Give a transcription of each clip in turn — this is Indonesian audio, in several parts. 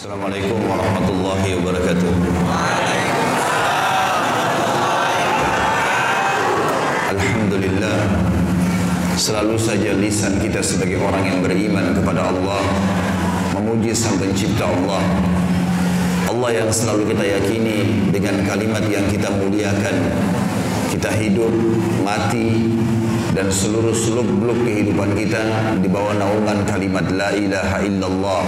Assalamualaikum warahmatullahi wabarakatuh. Alhamdulillah Selalu saja lisan kita sebagai orang yang beriman kepada Allah Memuji sang pencipta Allah. Allah yang selalu kita yakini dengan kalimat yang kita muliakan. Kita hidup, mati dan seluruh seluk-beluk kehidupan kita di bawah naungan kalimat La ilaha illallah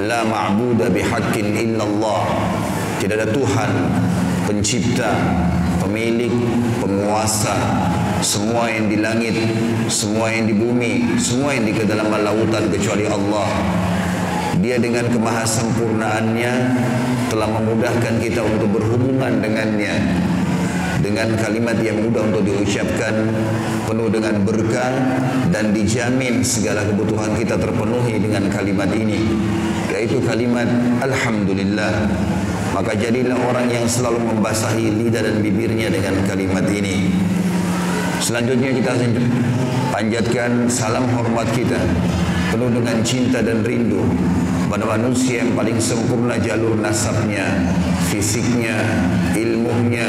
La ma'buda bihaqqin illallah. Tidak ada Tuhan pencipta pemilik, penguasa, semua yang di langit, semua yang di bumi, semua yang di kedalaman lautan kecuali Allah. Dia dengan kemahasempurnaannya telah memudahkan kita untuk berhubungan dengannya. Dengan kalimat yang mudah untuk diucapkan penuh dengan berkah dan dijamin segala kebutuhan kita terpenuhi dengan kalimat ini yaitu kalimat Alhamdulillah maka jadilah orang yang selalu membasahi lidah dan bibirnya dengan kalimat ini. Selanjutnya kita panjatkan salam hormat kita penuh dengan cinta dan rindu pada manusia yang paling sempurna jalur nasabnya, fisiknya, ilmunya,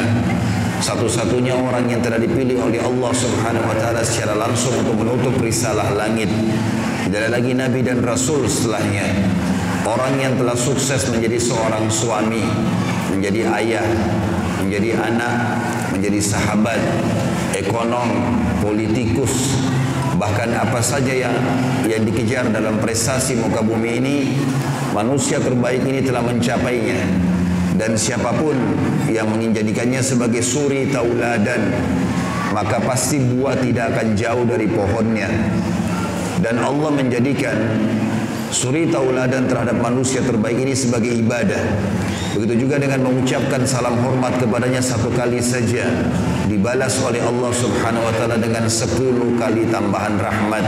satu-satunya orang yang telah dipilih oleh Allah Subhanahu wa taala secara langsung untuk menutup risalah langit. Tidak ada lagi nabi dan rasul setelahnya. Orang yang telah sukses menjadi seorang suami, menjadi ayah, menjadi anak, menjadi sahabat, ekonom, politikus, bahkan apa saja yang yang dikejar dalam prestasi muka bumi ini, manusia terbaik ini telah mencapainya. Dan siapa pun yang menjadikannya sebagai suri tauladan, maka pasti buah tidak akan jauh dari pohonnya. Dan Allah menjadikan suri tauladan terhadap manusia terbaik ini sebagai ibadah. Begitu juga dengan mengucapkan salam hormat kepadanya satu kali saja dibalas oleh Allah Subhanahu wa taala dengan sepuluh kali tambahan rahmat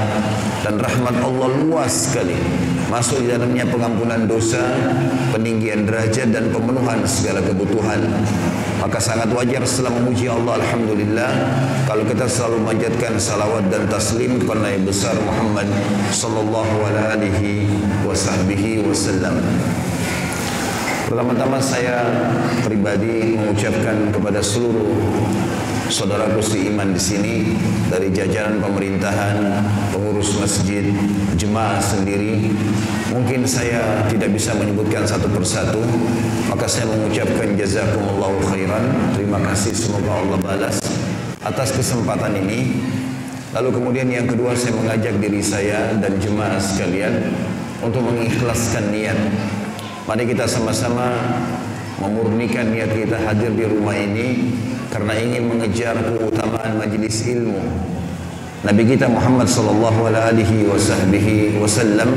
dan rahmat Allah luas sekali. Masuk di dalamnya pengampunan dosa, peninggian derajat dan pemenuhan segala kebutuhan. Maka sangat wajar setelah memuji Allah Alhamdulillah kalau kita selalu memanjatkan salawat dan taslim kepada Nabi besar Muhammad sallallahu alaihi wasallam. Pertama-tama saya pribadi mengucapkan kepada seluruh saudaraku seiman di sini dari jajaran pemerintahan, pengurus masjid, jemaah sendiri. Mungkin saya tidak bisa menyebutkan satu persatu, maka saya mengucapkan jazakumullahu khairan. Terima kasih semoga Allah balas atas kesempatan ini. Lalu kemudian yang kedua saya mengajak diri saya dan jemaah sekalian untuk mengikhlaskan niat Mari kita sama-sama memurnikan niat kita hadir di rumah ini karena ingin mengejar keutamaan majlis ilmu. Nabi kita Muhammad sallallahu alaihi wasallam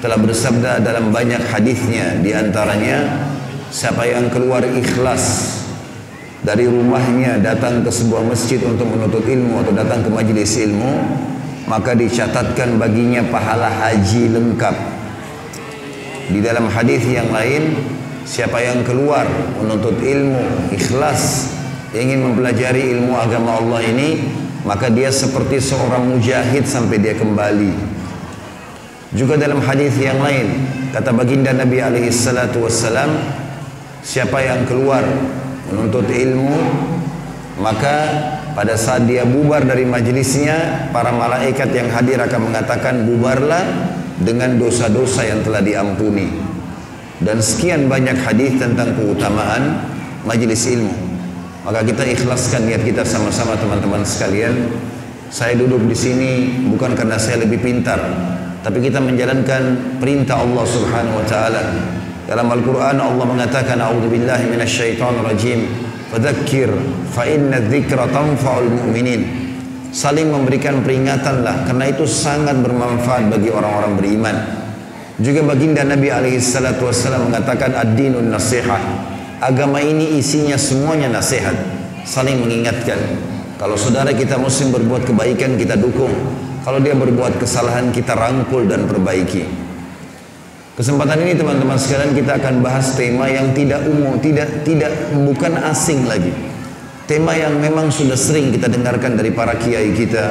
telah bersabda dalam banyak hadisnya di antaranya siapa yang keluar ikhlas dari rumahnya datang ke sebuah masjid untuk menuntut ilmu atau datang ke majlis ilmu maka dicatatkan baginya pahala haji lengkap di dalam hadis yang lain, siapa yang keluar menuntut ilmu, ikhlas, ingin mempelajari ilmu agama Allah ini, maka dia seperti seorang mujahid sampai dia kembali. Juga dalam hadis yang lain, kata baginda Nabi alaihi salatu wassalam, siapa yang keluar menuntut ilmu, maka pada saat dia bubar dari majlisnya, para malaikat yang hadir akan mengatakan bubarlah dengan dosa-dosa yang telah diampuni dan sekian banyak hadis tentang keutamaan majelis ilmu maka kita ikhlaskan niat kita sama-sama teman-teman sekalian saya duduk di sini bukan karena saya lebih pintar tapi kita menjalankan perintah Allah Subhanahu wa taala dalam Al-Qur'an Allah mengatakan a'udzubillahi minasyaitonir rajim fadzakir fa inna dzikra tanfa'ul mu'minin saling memberikan peringatanlah karena itu sangat bermanfaat bagi orang-orang beriman. Juga baginda Nabi alaihi salatu wasallam mengatakan ad-dinun nasihat. Agama ini isinya semuanya nasihat, saling mengingatkan. Kalau saudara kita muslim berbuat kebaikan kita dukung. Kalau dia berbuat kesalahan kita rangkul dan perbaiki. Kesempatan ini teman-teman sekalian kita akan bahas tema yang tidak umum, tidak tidak bukan asing lagi Tema yang memang sudah sering kita dengarkan dari para kiai kita,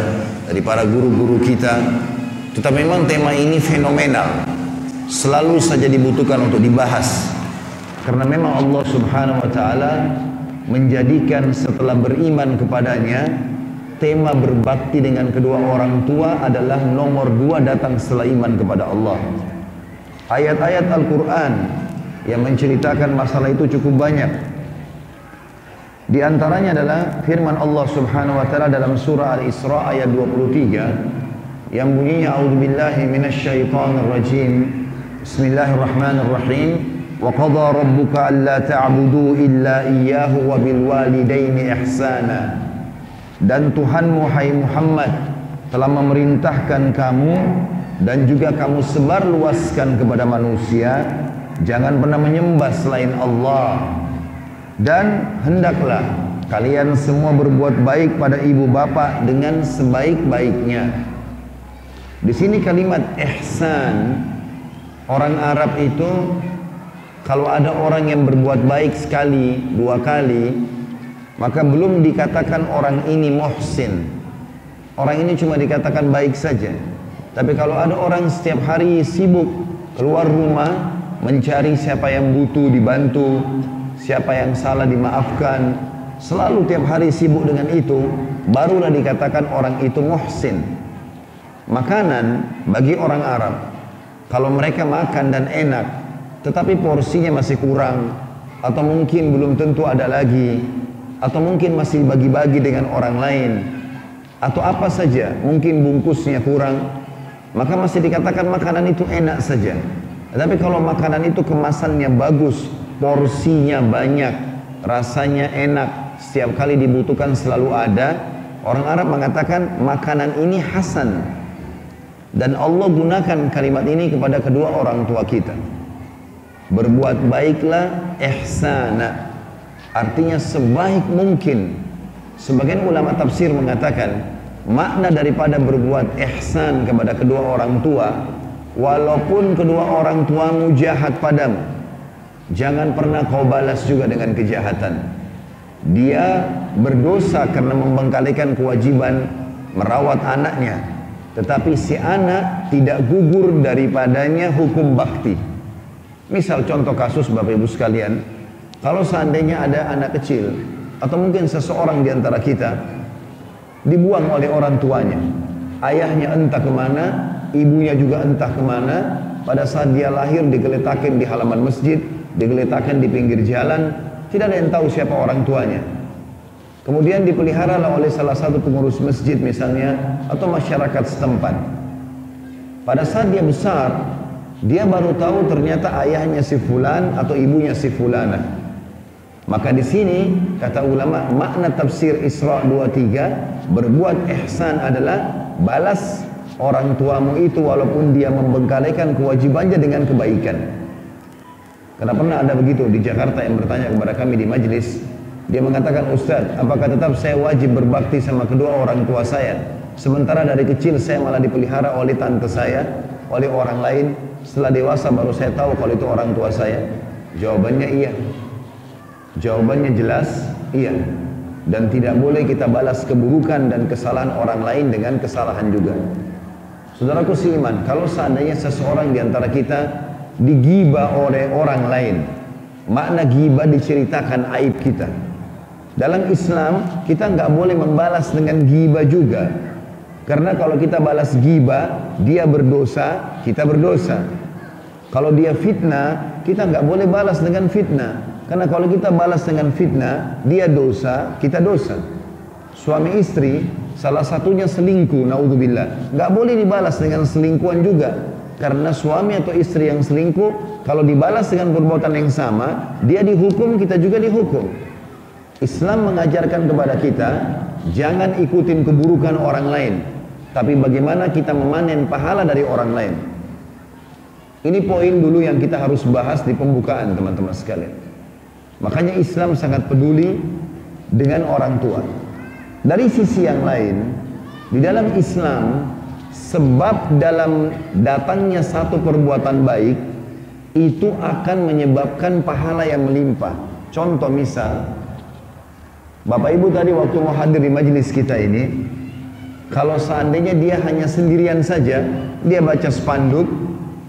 dari para guru-guru kita. Tetapi memang tema ini fenomenal. selalu saja dibutuhkan untuk dibahas. Karena memang Allah Subhanahu wa taala menjadikan setelah beriman kepadanya tema berbakti dengan kedua orang tua adalah nomor dua datang setelah iman kepada Allah. Ayat-ayat Al-Quran yang menceritakan masalah itu cukup banyak. Di antaranya adalah firman Allah Subhanahu wa taala dalam surah Al-Isra ayat 23 yang bunyinya a'udzubillahi minasyaitonir rajim. Bismillahirrahmanirrahim. وقضى ربك ألا تعبدوا إلا إياه وبالوالدين إحسانا dan Tuhanmu hai Muhammad telah memerintahkan kamu dan juga kamu sebarluaskan kepada manusia jangan pernah menyembah selain Allah dan hendaklah kalian semua berbuat baik pada ibu bapak dengan sebaik-baiknya di sini kalimat ihsan orang Arab itu kalau ada orang yang berbuat baik sekali, dua kali, maka belum dikatakan orang ini muhsin. Orang ini cuma dikatakan baik saja. Tapi kalau ada orang setiap hari sibuk keluar rumah mencari siapa yang butuh dibantu, siapa yang salah dimaafkan, selalu tiap hari sibuk dengan itu, barulah dikatakan orang itu muhsin. Makanan bagi orang Arab, kalau mereka makan dan enak, tetapi porsinya masih kurang. Atau mungkin belum tentu ada lagi. Atau mungkin masih bagi-bagi dengan orang lain. Atau apa saja mungkin bungkusnya kurang. Maka masih dikatakan makanan itu enak saja. Tapi kalau makanan itu kemasannya bagus porsinya banyak rasanya enak setiap kali dibutuhkan selalu ada orang Arab mengatakan makanan ini hasan. Dan Allah gunakan kalimat ini kepada kedua orang tua kita Berbuat baiklah ihsana. Artinya sebaik mungkin. Sebagian ulama tafsir mengatakan makna daripada berbuat ihsan kepada kedua orang tua walaupun kedua orang tuamu jahat padamu jangan pernah kau balas juga dengan kejahatan dia berdosa karena membengkalikan kewajiban merawat anaknya tetapi si anak tidak gugur daripadanya hukum bakti Misal contoh kasus Bapak Ibu sekalian, kalau seandainya ada anak kecil atau mungkin seseorang di antara kita dibuang oleh orang tuanya, ayahnya entah ke mana, ibunya juga entah ke mana, pada saat dia lahir digeletakin di halaman masjid, digeletakan di pinggir jalan, tidak ada yang tahu siapa orang tuanya. Kemudian dipelihara oleh salah satu pengurus masjid misalnya atau masyarakat setempat. Pada saat dia besar, dia baru tahu ternyata ayahnya si fulan atau ibunya si fulana. Maka di sini kata ulama makna tafsir Isra 23 berbuat ihsan adalah balas orang tuamu itu walaupun dia membengkalikan kewajibannya dengan kebaikan. Karena pernah ada begitu di Jakarta yang bertanya kepada kami di majlis. Dia mengatakan, Ustaz, apakah tetap saya wajib berbakti sama kedua orang tua saya? Sementara dari kecil saya malah dipelihara oleh tante saya, oleh orang lain. Setelah dewasa baru saya tahu kalau itu orang tua saya. Jawabannya iya. Jawabannya jelas iya. Dan tidak boleh kita balas keburukan dan kesalahan orang lain dengan kesalahan juga. Saudaraku seiman, kalau seandainya seseorang di antara kita digiba oleh orang lain, makna giba diceritakan aib kita. Dalam Islam kita nggak boleh membalas dengan giba juga, karena kalau kita balas giba, dia berdosa, kita berdosa. Kalau dia fitnah, kita nggak boleh balas dengan fitnah. Karena kalau kita balas dengan fitnah, dia dosa, kita dosa. Suami istri, salah satunya selingkuh, naudzubillah. Nggak boleh dibalas dengan selingkuhan juga. Karena suami atau istri yang selingkuh, kalau dibalas dengan perbuatan yang sama, dia dihukum, kita juga dihukum. Islam mengajarkan kepada kita, jangan ikutin keburukan orang lain tapi bagaimana kita memanen pahala dari orang lain. Ini poin dulu yang kita harus bahas di pembukaan teman-teman sekalian. Makanya Islam sangat peduli dengan orang tua. Dari sisi yang lain, di dalam Islam sebab dalam datangnya satu perbuatan baik itu akan menyebabkan pahala yang melimpah. Contoh misal, Bapak Ibu tadi waktu mau hadir di majelis kita ini, kalau seandainya dia hanya sendirian saja, dia baca spanduk,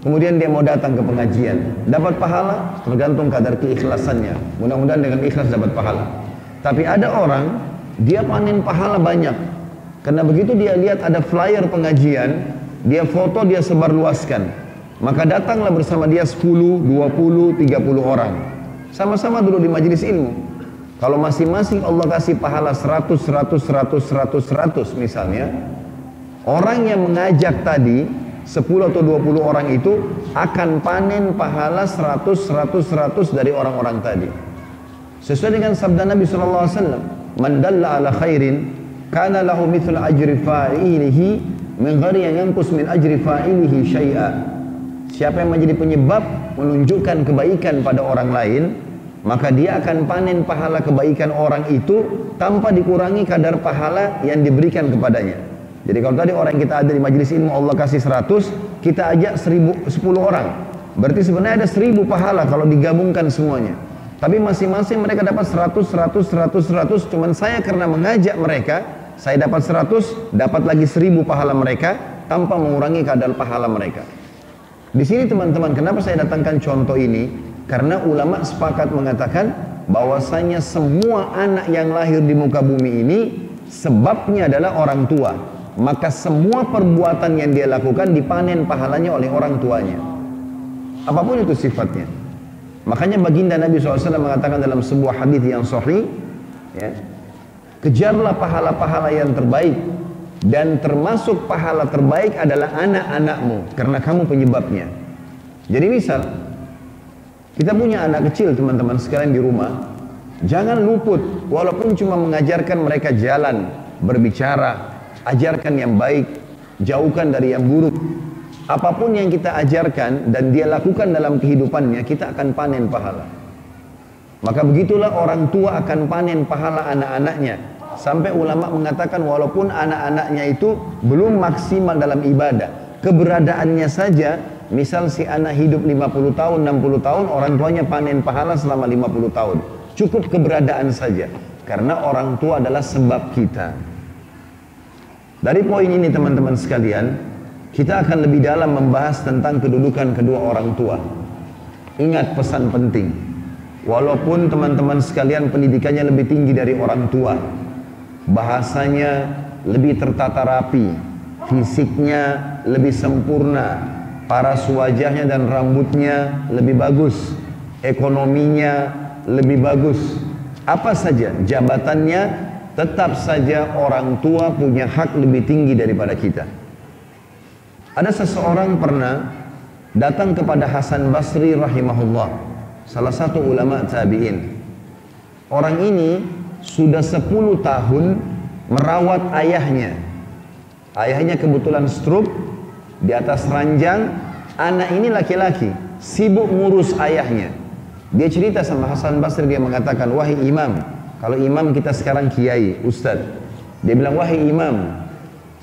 kemudian dia mau datang ke pengajian. Dapat pahala tergantung kadar keikhlasannya. Mudah-mudahan dengan ikhlas dapat pahala. Tapi ada orang, dia panen pahala banyak. Karena begitu dia lihat ada flyer pengajian, dia foto, dia sebarluaskan. Maka datanglah bersama dia 10, 20, 30 orang. Sama-sama dulu di majelis ilmu. Kalau masing-masing Allah kasih pahala 100, 100, 100, 100, 100 misalnya. Orang yang mengajak tadi 10 atau 20 orang itu akan panen pahala 100, 100, 100 dari orang-orang tadi. Sesuai dengan sabda Nabi SAW. Man dalla ala khairin kana lahu mithul ajri fa'ilihi min ghairi yang yanqus min ajri fa'ilihi syai'a. Siapa yang menjadi penyebab menunjukkan kebaikan pada orang lain, maka dia akan panen pahala kebaikan orang itu tanpa dikurangi kadar pahala yang diberikan kepadanya. Jadi kalau tadi orang kita ada di majelis ilmu Allah kasih 100, kita ajak 1000 10 orang. Berarti sebenarnya ada 1000 pahala kalau digabungkan semuanya. Tapi masing-masing mereka dapat 100, 100, 100, 100. Cuman saya karena mengajak mereka, saya dapat 100, dapat lagi 1000 pahala mereka tanpa mengurangi kadar pahala mereka. Di sini teman-teman, kenapa saya datangkan contoh ini? Karena ulama sepakat mengatakan bahwasanya semua anak yang lahir di muka bumi ini sebabnya adalah orang tua maka semua perbuatan yang dia lakukan dipanen pahalanya oleh orang tuanya. Apa pun itu sifatnya. Makanya baginda Nabi SAW mengatakan dalam sebuah hadis yang sahih, ya, kejarlah pahala-pahala yang terbaik dan termasuk pahala terbaik adalah anak-anakmu karena kamu penyebabnya. Jadi misal kita punya anak kecil teman-teman sekalian di rumah, jangan luput walaupun cuma mengajarkan mereka jalan, berbicara, ajarkan yang baik, jauhkan dari yang buruk. Apa pun yang kita ajarkan dan dia lakukan dalam kehidupannya, kita akan panen pahala. Maka begitulah orang tua akan panen pahala anak-anaknya. Sampai ulama mengatakan walaupun anak-anaknya itu belum maksimal dalam ibadah, keberadaannya saja, misal si anak hidup 50 tahun, 60 tahun, orang tuanya panen pahala selama 50 tahun. Cukup keberadaan saja. Karena orang tua adalah sebab kita. Dari poin ini teman-teman sekalian, kita akan lebih dalam membahas tentang kedudukan kedua orang tua. Ingat pesan penting. Walaupun teman-teman sekalian pendidikannya lebih tinggi dari orang tua, bahasanya lebih tertata rapi, fisiknya lebih sempurna, paras wajahnya dan rambutnya lebih bagus, ekonominya lebih bagus, apa saja jabatannya tetap saja orang tua punya hak lebih tinggi daripada kita. Ada seseorang pernah datang kepada Hasan Basri rahimahullah, salah satu ulama tabi'in. Orang ini sudah 10 tahun merawat ayahnya. Ayahnya kebetulan stroke di atas ranjang, anak ini laki-laki, sibuk ngurus ayahnya. Dia cerita sama Hasan Basri dia mengatakan, "Wahai imam, kalau imam kita sekarang kiai, ustad. Dia bilang, wahai imam,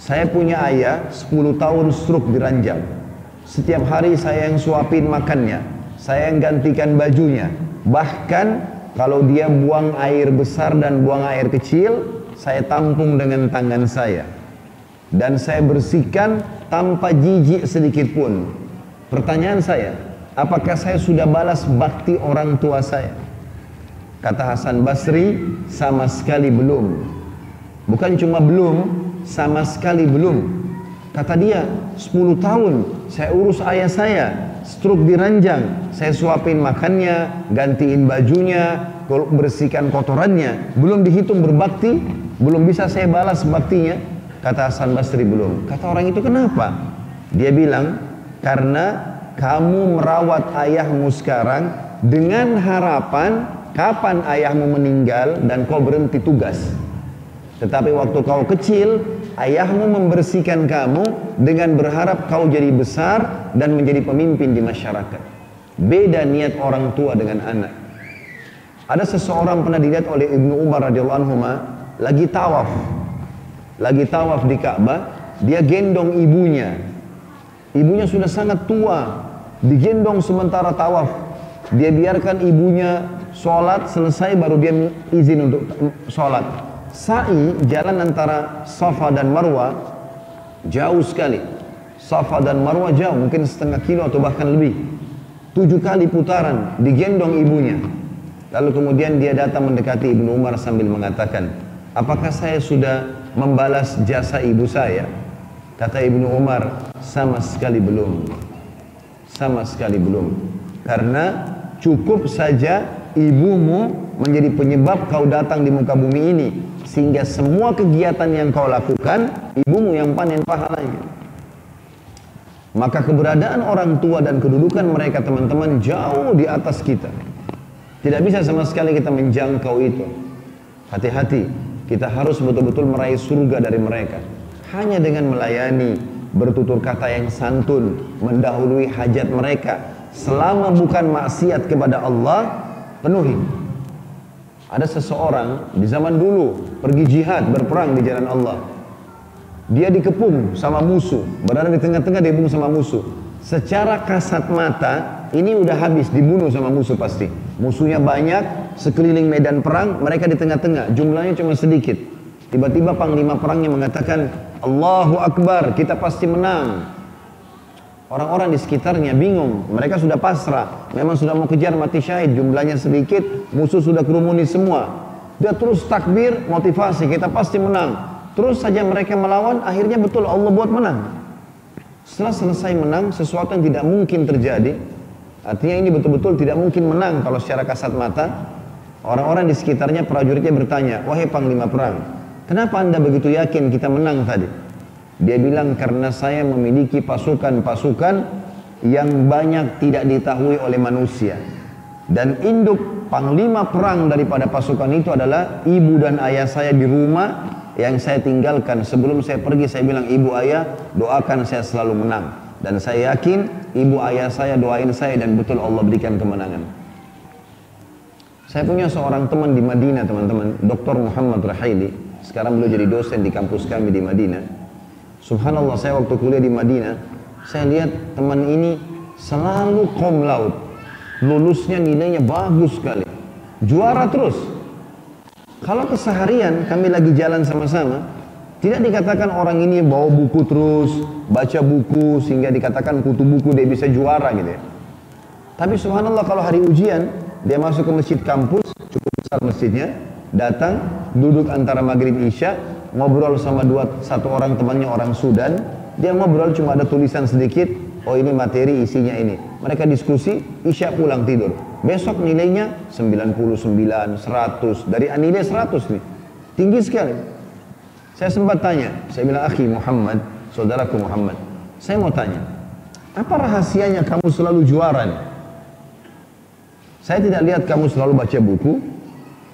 saya punya ayah 10 tahun stroke diranjang. Setiap hari saya yang suapin makannya. Saya yang gantikan bajunya. Bahkan kalau dia buang air besar dan buang air kecil, saya tampung dengan tangan saya. Dan saya bersihkan tanpa jijik sedikit pun. Pertanyaan saya, apakah saya sudah balas bakti orang tua saya? Kata Hasan Basri, sama sekali belum. Bukan cuma belum, sama sekali belum. Kata dia, 10 tahun saya urus ayah saya, stroke diranjang, saya suapin makannya, gantiin bajunya, bersihkan kotorannya. Belum dihitung berbakti, belum bisa saya balas baktinya. Kata Hasan Basri belum. Kata orang itu kenapa? Dia bilang, karena kamu merawat ayahmu sekarang dengan harapan kapan ayahmu meninggal dan kau berhenti tugas. Tetapi waktu kau kecil, ayahmu membersihkan kamu dengan berharap kau jadi besar dan menjadi pemimpin di masyarakat. Beda niat orang tua dengan anak. Ada seseorang pernah dilihat oleh Ibnu Umar radhiyallahu anhu lagi tawaf. Lagi tawaf di Ka'bah, dia gendong ibunya. Ibunya sudah sangat tua, digendong sementara tawaf. Dia biarkan ibunya sholat selesai baru dia izin untuk sholat. Sa'i jalan antara Safa dan Marwa jauh sekali. Safa dan Marwah jauh, mungkin setengah kilo atau bahkan lebih. Tujuh kali putaran, digendong ibunya. Lalu kemudian dia datang mendekati Ibnu Umar sambil mengatakan, apakah saya sudah membalas jasa ibu saya? Kata Ibnu Umar, sama sekali belum. Sama sekali belum. Karena cukup saja ibumu menjadi penyebab kau datang di muka bumi ini. Sehingga semua kegiatan yang kau lakukan, ibumu yang panen pahalanya. Maka keberadaan orang tua dan kedudukan mereka teman-teman jauh di atas kita. Tidak bisa sama sekali kita menjangkau itu. Hati-hati, kita harus betul-betul meraih surga dari mereka. Hanya dengan melayani, bertutur kata yang santun, mendahului hajat mereka. Selama bukan maksiat kepada Allah, penuhi. Ada seseorang di zaman dulu pergi jihad berperang di jalan Allah dia dikepung sama musuh, berada di tengah-tengah dikepung sama musuh. Secara kasat mata, ini udah habis dibunuh sama musuh pasti. Musuhnya banyak, sekeliling medan perang, mereka di tengah-tengah, jumlahnya cuma sedikit. Tiba-tiba panglima perangnya mengatakan, Allahu Akbar, kita pasti menang. Orang-orang di sekitarnya bingung, mereka sudah pasrah, memang sudah mau kejar mati syahid, jumlahnya sedikit, musuh sudah kerumuni semua. Dia terus takbir, motivasi, kita pasti menang. Terus saja mereka melawan, akhirnya betul Allah buat menang. Setelah selesai menang, sesuatu yang tidak mungkin terjadi. Artinya ini betul-betul tidak mungkin menang kalau secara kasat mata. Orang-orang di sekitarnya prajuritnya bertanya, wahai panglima perang, kenapa anda begitu yakin kita menang tadi? Dia bilang karena saya memiliki pasukan-pasukan yang banyak tidak diketahui oleh manusia. Dan induk panglima perang daripada pasukan itu adalah ibu dan ayah saya di rumah yang saya tinggalkan sebelum saya pergi saya bilang ibu ayah doakan saya selalu menang dan saya yakin ibu ayah saya doain saya dan betul Allah berikan kemenangan saya punya seorang teman di Madinah teman-teman. Dr. Muhammad Rahili sekarang beliau jadi dosen di kampus kami di Madinah. Subhanallah saya waktu kuliah di Madinah saya lihat teman ini selalu kom laut. Lulusnya nilainya bagus sekali. Juara terus. Kalau keseharian kami lagi jalan sama-sama, tidak dikatakan orang ini bawa buku terus, baca buku sehingga dikatakan kutu buku dia bisa juara gitu ya. Tapi subhanallah kalau hari ujian, dia masuk ke masjid kampus, cukup besar masjidnya, datang, duduk antara maghrib isya, ngobrol sama dua satu orang temannya orang Sudan, dia ngobrol cuma ada tulisan sedikit, oh ini materi isinya ini. Mereka diskusi, isya pulang tidur. Besok nilainya 99, 100. Dari nilai 100 nih. Tinggi sekali. Saya sempat tanya, saya bilang, akhi Muhammad, saudaraku Muhammad. Saya mau tanya, apa rahasianya kamu selalu juara nih? Saya tidak lihat kamu selalu baca buku.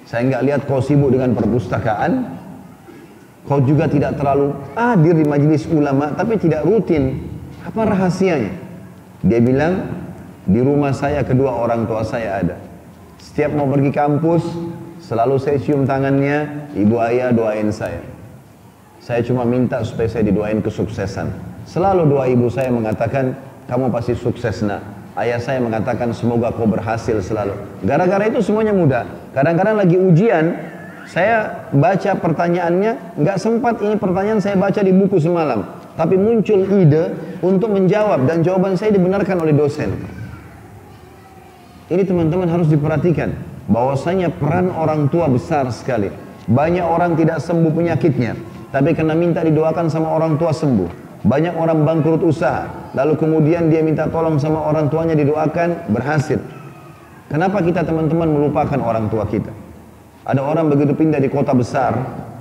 Saya nggak lihat kau sibuk dengan perpustakaan. Kau juga tidak terlalu hadir di majelis ulama, tapi tidak rutin. Apa rahasianya? Dia bilang, di rumah saya kedua orang tua saya ada. Setiap mau pergi kampus, selalu saya cium tangannya, ibu ayah doain saya. Saya cuma minta supaya saya didoain kesuksesan. Selalu doa ibu saya mengatakan, kamu pasti sukses nak. Ayah saya mengatakan semoga kau berhasil selalu. Gara-gara itu semuanya mudah. Kadang-kadang lagi ujian, saya baca pertanyaannya, nggak sempat ini pertanyaan saya baca di buku semalam. Tapi muncul ide untuk menjawab dan jawaban saya dibenarkan oleh dosen. Ini teman-teman harus diperhatikan bahwasanya peran orang tua besar sekali. Banyak orang tidak sembuh penyakitnya, tapi karena minta didoakan sama orang tua sembuh. Banyak orang bangkrut usaha, lalu kemudian dia minta tolong sama orang tuanya didoakan berhasil. Kenapa kita teman-teman melupakan orang tua kita? Ada orang begitu pindah di kota besar,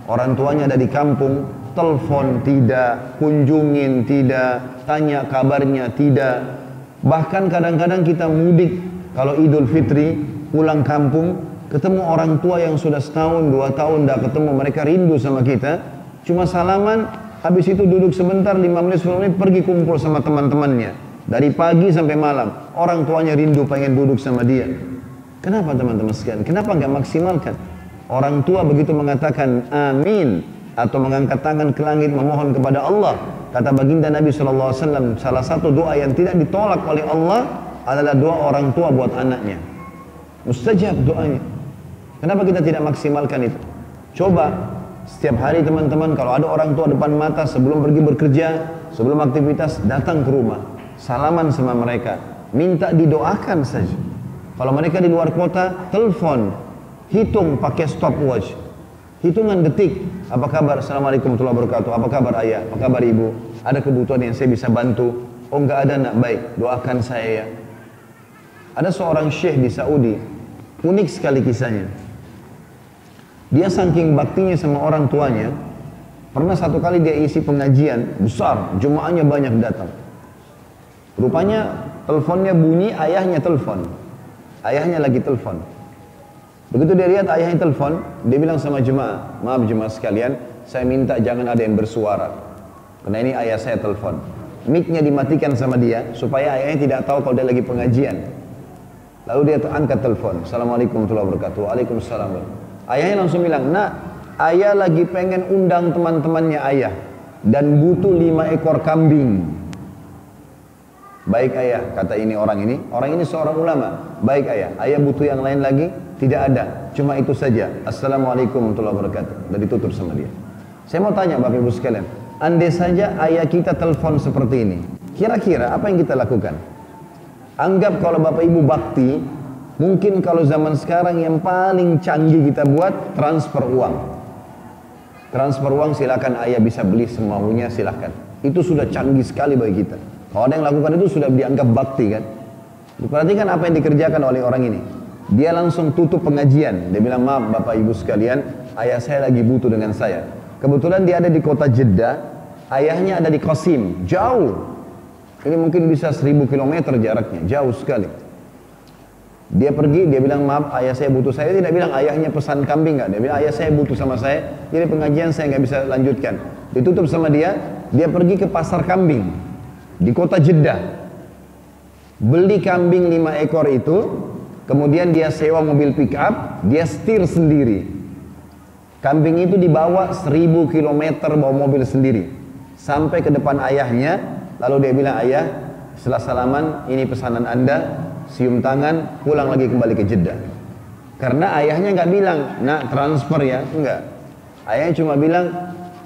orang tuanya ada di kampung, telepon tidak, kunjungin tidak, tanya kabarnya tidak. Bahkan kadang-kadang kita mudik kalau Idul Fitri pulang kampung ketemu orang tua yang sudah setahun dua tahun tidak ketemu mereka rindu sama kita cuma salaman habis itu duduk sebentar lima menit sepuluh menit pergi kumpul sama teman-temannya dari pagi sampai malam orang tuanya rindu pengen duduk sama dia kenapa teman-teman sekalian kenapa nggak maksimalkan orang tua begitu mengatakan amin atau mengangkat tangan ke langit memohon kepada Allah kata baginda Nabi SAW salah satu doa yang tidak ditolak oleh Allah adalah doa orang tua buat anaknya. Mustajab doanya. Kenapa kita tidak maksimalkan itu? Coba Setiap hari teman-teman kalau ada orang tua depan mata sebelum pergi bekerja, sebelum aktivitas datang ke rumah, salaman sama mereka, minta didoakan saja. Kalau mereka di luar kota, telepon, hitung pakai stopwatch. Hitungan detik, apa kabar? Assalamualaikum warahmatullahi wabarakatuh. Apa kabar ayah? Apa kabar ibu? Ada kebutuhan yang saya bisa bantu? Oh enggak ada nak, baik. Doakan saya ya. Ada seorang syekh di Saudi, unik sekali kisahnya. Dia saking baktinya sama orang tuanya, pernah satu kali dia isi pengajian besar, jemaahnya banyak datang. Rupanya teleponnya bunyi, ayahnya telepon. Ayahnya lagi telepon. Begitu dia lihat ayahnya telepon, dia bilang sama jemaah, maaf jemaah sekalian, saya minta jangan ada yang bersuara. Karena ini ayah saya telepon. Miknya dimatikan sama dia, supaya ayahnya tidak tahu kalau dia lagi pengajian. Lalu dia angkat telepon, Assalamualaikum warahmatullahi wabarakatuh, Waalaikumsalam. Ayahnya langsung bilang, nak, ayah lagi pengen undang teman-temannya ayah dan butuh lima ekor kambing. Baik ayah, kata ini orang ini. Orang ini seorang ulama. Baik ayah, ayah butuh yang lain lagi? Tidak ada, cuma itu saja. Assalamualaikum warahmatullahi wabarakatuh. Dan ditutup sama dia. Saya mau tanya Bapak Ibu sekalian, andai saja ayah kita telepon seperti ini, kira-kira apa yang kita lakukan? Anggap kalau Bapak Ibu bakti, Mungkin kalau zaman sekarang yang paling canggih kita buat transfer uang. Transfer uang silakan ayah bisa beli semaunya silakan. Itu sudah canggih sekali bagi kita. Kalau ada yang lakukan itu sudah dianggap bakti kan. Perhatikan apa yang dikerjakan oleh orang ini. Dia langsung tutup pengajian. Dia bilang maaf bapak ibu sekalian, ayah saya lagi butuh dengan saya. Kebetulan dia ada di kota Jeddah, ayahnya ada di Qasim, jauh. Ini mungkin bisa seribu kilometer jaraknya, jauh sekali. Dia pergi, dia bilang maaf ayah saya butuh saya. Dia tidak bilang ayahnya pesan kambing nggak. Dia bilang ayah saya butuh sama saya. Jadi pengajian saya nggak bisa lanjutkan. Ditutup sama dia. Dia pergi ke pasar kambing di kota Jeddah. Beli kambing lima ekor itu. Kemudian dia sewa mobil pick up. Dia setir sendiri. Kambing itu dibawa seribu kilometer bawa mobil sendiri. Sampai ke depan ayahnya. Lalu dia bilang ayah setelah salaman ini pesanan anda cium tangan, pulang lagi kembali ke Jeddah. Karena ayahnya nggak bilang, nak transfer ya, enggak. Ayahnya cuma bilang,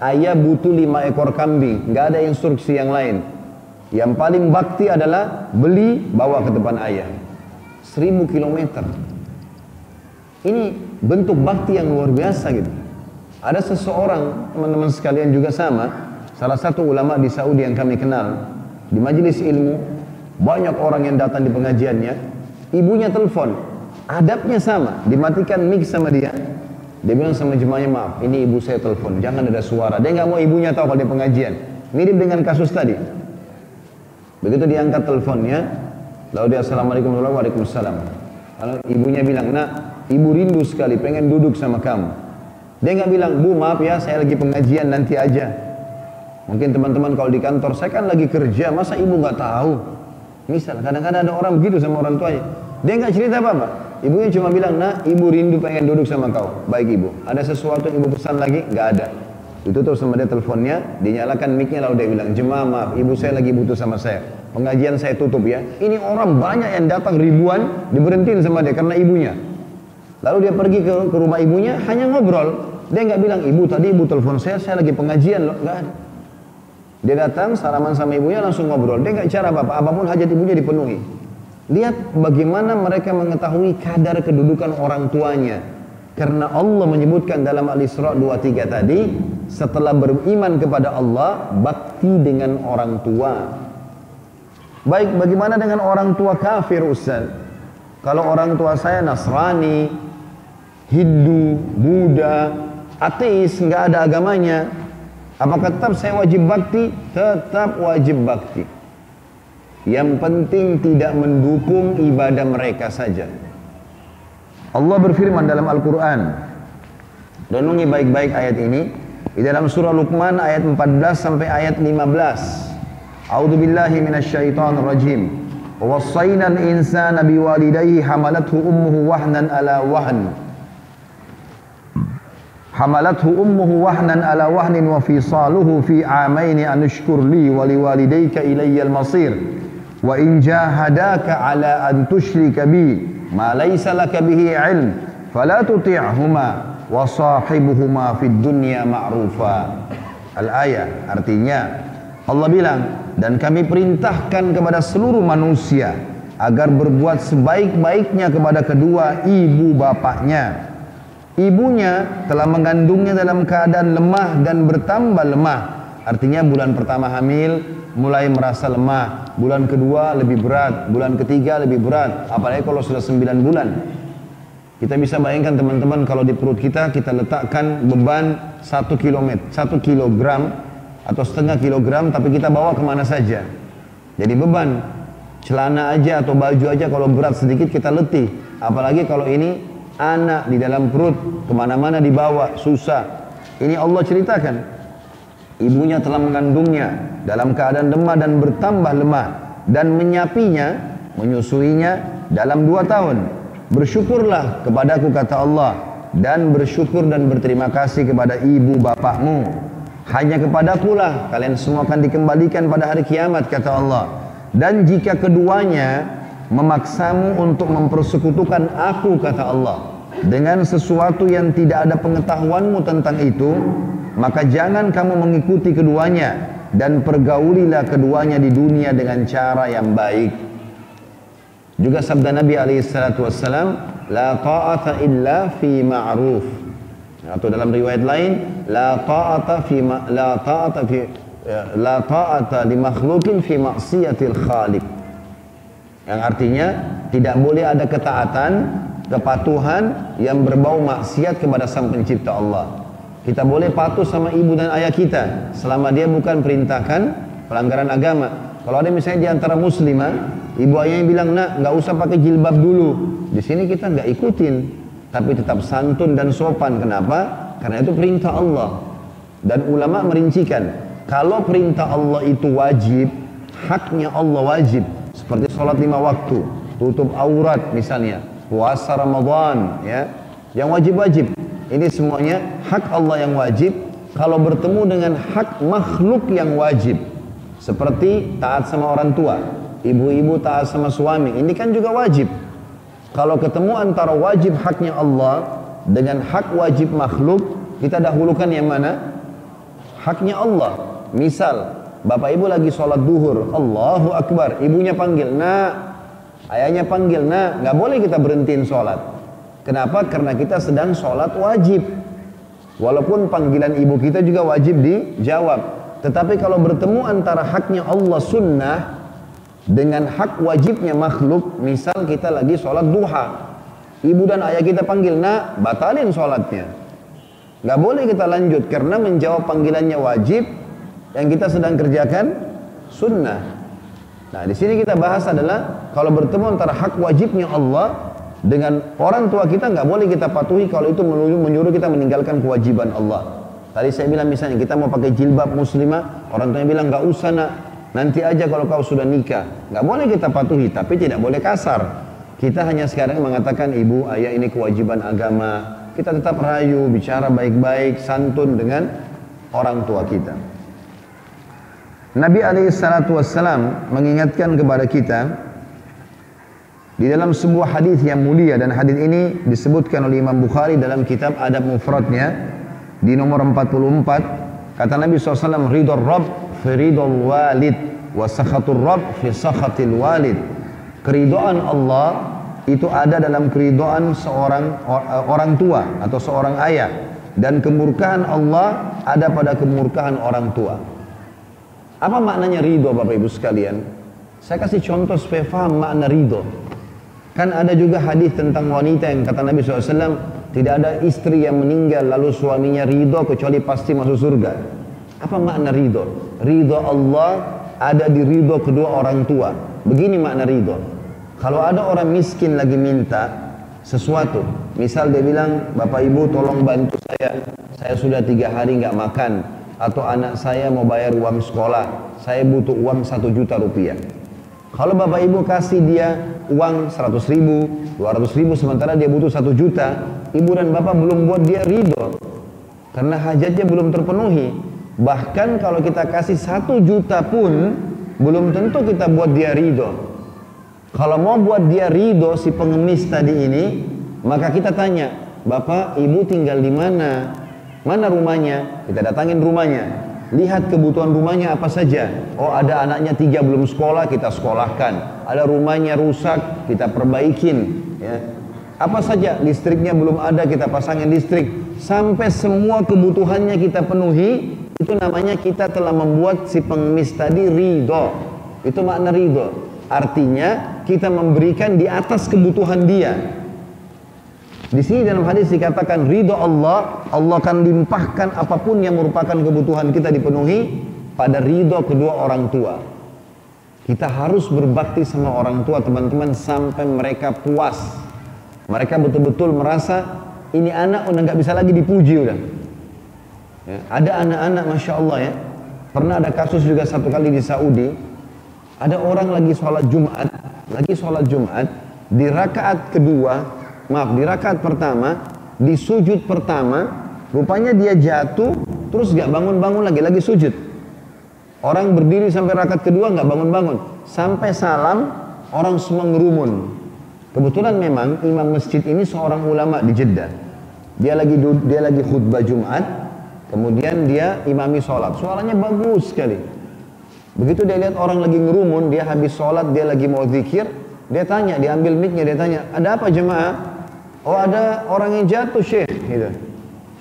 ayah butuh lima ekor kambing, nggak ada instruksi yang lain. Yang paling bakti adalah beli, bawa ke depan ayah. Seribu kilometer. Ini bentuk bakti yang luar biasa gitu. Ada seseorang, teman-teman sekalian juga sama, salah satu ulama di Saudi yang kami kenal, di majelis ilmu, banyak orang yang datang di pengajiannya, ibunya telepon, adabnya sama, dimatikan mic sama dia. Dia bilang sama jemaahnya maaf, ini ibu saya telepon, jangan ada suara. Dia nggak mau ibunya tahu kalau dia pengajian. Mirip dengan kasus tadi. Begitu diangkat teleponnya, lalu dia assalamualaikum warahmatullahi wabarakatuh. Lalu ibunya bilang, nak, ibu rindu sekali, pengen duduk sama kamu. Dia nggak bilang, bu maaf ya, saya lagi pengajian nanti aja. Mungkin teman-teman kalau di kantor, saya kan lagi kerja, masa ibu nggak tahu? Misal, kadang-kadang ada orang begitu sama orang tuanya. Dia nggak cerita apa-apa. Ibunya cuma bilang, nah ibu rindu pengen duduk sama kau. Baik ibu. Ada sesuatu yang ibu pesan lagi? Nggak ada. Ditutup sama dia teleponnya, dinyalakan micnya lalu dia bilang, jemaah maaf, ibu saya lagi butuh sama saya. Pengajian saya tutup ya. Ini orang banyak yang datang ribuan, diberhentiin sama dia karena ibunya. Lalu dia pergi ke, ke rumah ibunya, hanya ngobrol. Dia nggak bilang, ibu tadi ibu telepon saya, saya lagi pengajian loh. Nggak ada. Dia datang salaman sama ibunya langsung ngobrol. Dia nggak cara apa-apa, apa pun hajat ibunya dipenuhi. Lihat bagaimana mereka mengetahui kadar kedudukan orang tuanya. Karena Allah menyebutkan dalam Al-Isra 23 tadi, setelah beriman kepada Allah, bakti dengan orang tua. Baik, bagaimana dengan orang tua kafir Ustaz? Kalau orang tua saya Nasrani, Hindu, Buddha, ateis, nggak ada agamanya, Apakah tetap saya wajib bakti? Tetap wajib bakti. Yang penting tidak mendukung ibadah mereka saja. Allah berfirman dalam Al-Quran. Renungi baik-baik ayat ini. Di dalam surah Luqman ayat 14 sampai ayat 15. A'udzu billahi minasyaitonir rajim. Wassayna al-insana biwalidayhi hamalathu ummuhu wahnan ala wahn. Hamalathu ummuhu wahnan ala wahnin wa fisaluhu fi amaini anushkur li wa إلي ilayyal masir. Wa in jahadaka ala an tushrika bi ma laysa laka bihi ilm fala tuti'huma wa sahibuhuma fid dunya artinya Allah bilang dan kami perintahkan kepada seluruh manusia agar berbuat sebaik-baiknya kepada kedua ibu bapaknya Ibunya telah mengandungnya dalam keadaan lemah dan bertambah lemah. Artinya bulan pertama hamil mulai merasa lemah, bulan kedua lebih berat, bulan ketiga lebih berat, apalagi kalau sudah 9 bulan. Kita bisa bayangkan teman-teman kalau di perut kita kita letakkan beban 1 km, 1 kilogram atau setengah kilogram tapi kita bawa ke mana saja. Jadi beban celana aja atau baju aja kalau berat sedikit kita letih. Apalagi kalau ini anak di dalam perut ke mana-mana dibawa susah. Ini Allah ceritakan. Ibunya telah mengandungnya dalam keadaan lemah dan bertambah lemah dan menyapinya, menyusuinya dalam dua tahun. Bersyukurlah kepadaku kata Allah dan bersyukur dan berterima kasih kepada ibu bapakmu. Hanya kepadakulah kalian semua akan dikembalikan pada hari kiamat kata Allah. Dan jika keduanya memaksamu untuk mempersekutukan aku kata Allah dengan sesuatu yang tidak ada pengetahuanmu tentang itu, maka jangan kamu mengikuti keduanya dan pergaulilah keduanya di dunia dengan cara yang baik. Juga sabda Nabi alaihi salatu wassalam, la ta'ata illa fi ma'ruf. Atau dalam riwayat lain, la ta'ata fi ma, la ta'ata fi ya, la ta'ata li makhluqin fi ma'siyatil khaliq. Yang artinya tidak boleh ada ketaatan, kepatuhan yang berbau maksiat kepada sang pencipta Allah. Kita boleh patuh sama ibu dan ayah kita selama dia bukan perintahkan pelanggaran agama. Kalau ada misalnya di antara muslimah Ibu ayahnya bilang, nak nggak usah pakai jilbab dulu. Di sini kita nggak ikutin, tapi tetap santun dan sopan. Kenapa? Karena itu perintah Allah. Dan ulama merincikan, kalau perintah Allah itu wajib, haknya Allah wajib. Seperti sholat lima waktu, tutup aurat misalnya, puasa Ramadan, ya, yang wajib-wajib. Ini semuanya hak Allah yang wajib. Kalau bertemu dengan hak makhluk yang wajib, seperti taat sama orang tua, ibu-ibu taat sama suami, ini kan juga wajib. Kalau ketemu antara wajib haknya Allah dengan hak wajib makhluk, kita dahulukan yang mana? Haknya Allah. Misal, bapak ibu lagi sholat duhur, Allahu Akbar, ibunya panggil, nak, ayahnya panggil, nak, nggak boleh kita berhentiin sholat. Kenapa? Karena kita sedang sholat wajib. Walaupun panggilan ibu kita juga wajib dijawab. Tetapi kalau bertemu antara haknya Allah sunnah dengan hak wajibnya makhluk misal kita lagi sholat duha ibu dan ayah kita panggil nak batalin sholatnya nggak boleh kita lanjut karena menjawab panggilannya wajib yang kita sedang kerjakan sunnah nah di sini kita bahas adalah kalau bertemu antara hak wajibnya Allah dengan orang tua kita nggak boleh kita patuhi kalau itu menyuruh kita meninggalkan kewajiban Allah tadi saya bilang misalnya kita mau pakai jilbab muslimah orang tuanya bilang nggak usah nak Nanti aja kalau kau sudah nikah. Nggak boleh kita patuhi, tapi tidak boleh kasar. Kita hanya sekarang mengatakan ibu, ayah ini kewajiban agama. Kita tetap rayu, bicara baik-baik, santun dengan orang tua kita. Nabi Alaihissalam mengingatkan kepada kita di dalam sebuah hadis yang mulia dan hadis ini disebutkan oleh Imam Bukhari dalam kitab Adab Mufradnya di nomor 44 kata Nabi SAW ridho Rabb firidul walid wa sakhatur rabb fi sakhatil walid. Keridoan Allah itu ada dalam keridoan seorang orang tua atau seorang ayah. Dan kemurkaan Allah ada pada kemurkaan orang tua apa maknanya ridho Bapak Ibu sekalian? Saya kasih contoh supaya paham makna ridho. Kan ada juga hadis tentang wanita yang kata Nabi SAW tidak ada istri yang meninggal lalu suaminya ridho kecuali pasti masuk surga. Apa makna ridho? Ridho Allah ada di ridho kedua orang tua. Begini makna ridho. Kalau ada orang miskin lagi minta sesuatu, misal dia bilang, Bapak Ibu tolong bantu saya, saya sudah tiga hari nggak makan, atau anak saya mau bayar uang sekolah, saya butuh uang satu juta rupiah. Kalau Bapak Ibu kasih dia uang seratus ribu, dua ratus ribu, sementara dia butuh satu juta, Ibu dan Bapak belum buat dia ridho. Karena hajatnya belum terpenuhi. Bahkan kalau kita kasih satu juta pun belum tentu kita buat dia ridho. Kalau mau buat dia ridho si pengemis tadi ini, maka kita tanya, Bapak, Ibu tinggal di mana? Mana rumahnya? Kita datangin rumahnya. Lihat kebutuhan rumahnya apa saja. Oh ada anaknya tiga belum sekolah, kita sekolahkan. Ada rumahnya rusak, kita perbaikin. Ya. Apa saja listriknya belum ada, kita pasangin listrik. Sampai semua kebutuhannya kita penuhi, itu namanya kita telah membuat si pengemis tadi ridho. Itu makna ridho. Artinya kita memberikan di atas kebutuhan dia. Di sini dalam hadis dikatakan ridho Allah, Allah akan limpahkan apa pun yang merupakan kebutuhan kita dipenuhi pada ridho kedua orang tua. Kita harus berbakti sama orang tua teman-teman sampai mereka puas. Mereka betul-betul merasa ini anak udah nggak bisa lagi dipuji udah. Ya, ada anak-anak masya Allah ya. Pernah ada kasus juga satu kali di Saudi. Ada orang lagi sholat Jumat, lagi sholat Jumat di rakaat kedua maaf di rakaat pertama di sujud pertama rupanya dia jatuh terus gak bangun-bangun lagi lagi sujud. Orang berdiri sampai rakaat kedua gak bangun-bangun. Sampai salam orang semua ngerumun kebetulan memang imam masjid ini seorang ulama di Jeddah. Dia lagi dia lagi khutbah Jumat kemudian dia imami sholat. Suaranya bagus sekali. Begitu dia lihat orang lagi ngerumun dia habis sholat dia lagi mau zikir dia tanya diambil micnya dia tanya ada apa jemaah Oh ada orang yang jatuh syekh gitu.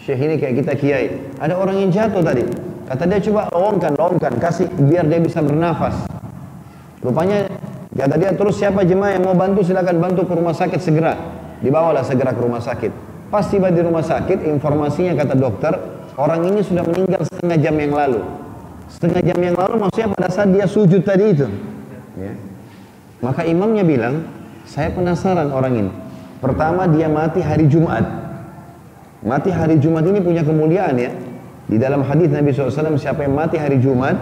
Syekh ini kayak kita kiai. Ada orang yang jatuh tadi. Kata dia coba lowongkan, lowongkan, kasih biar dia bisa bernafas. Rupanya kata dia terus siapa jemaah yang mau bantu silakan bantu ke rumah sakit segera. Dibawalah segera ke rumah sakit. Pas tiba di rumah sakit informasinya kata dokter orang ini sudah meninggal setengah jam yang lalu. Setengah jam yang lalu maksudnya pada saat dia sujud tadi itu. Ya. Maka imamnya bilang, saya penasaran orang ini. Pertama dia mati hari Jumat. Mati hari Jumat ini punya kemuliaan ya. Di dalam hadis Nabi SAW siapa yang mati hari Jumat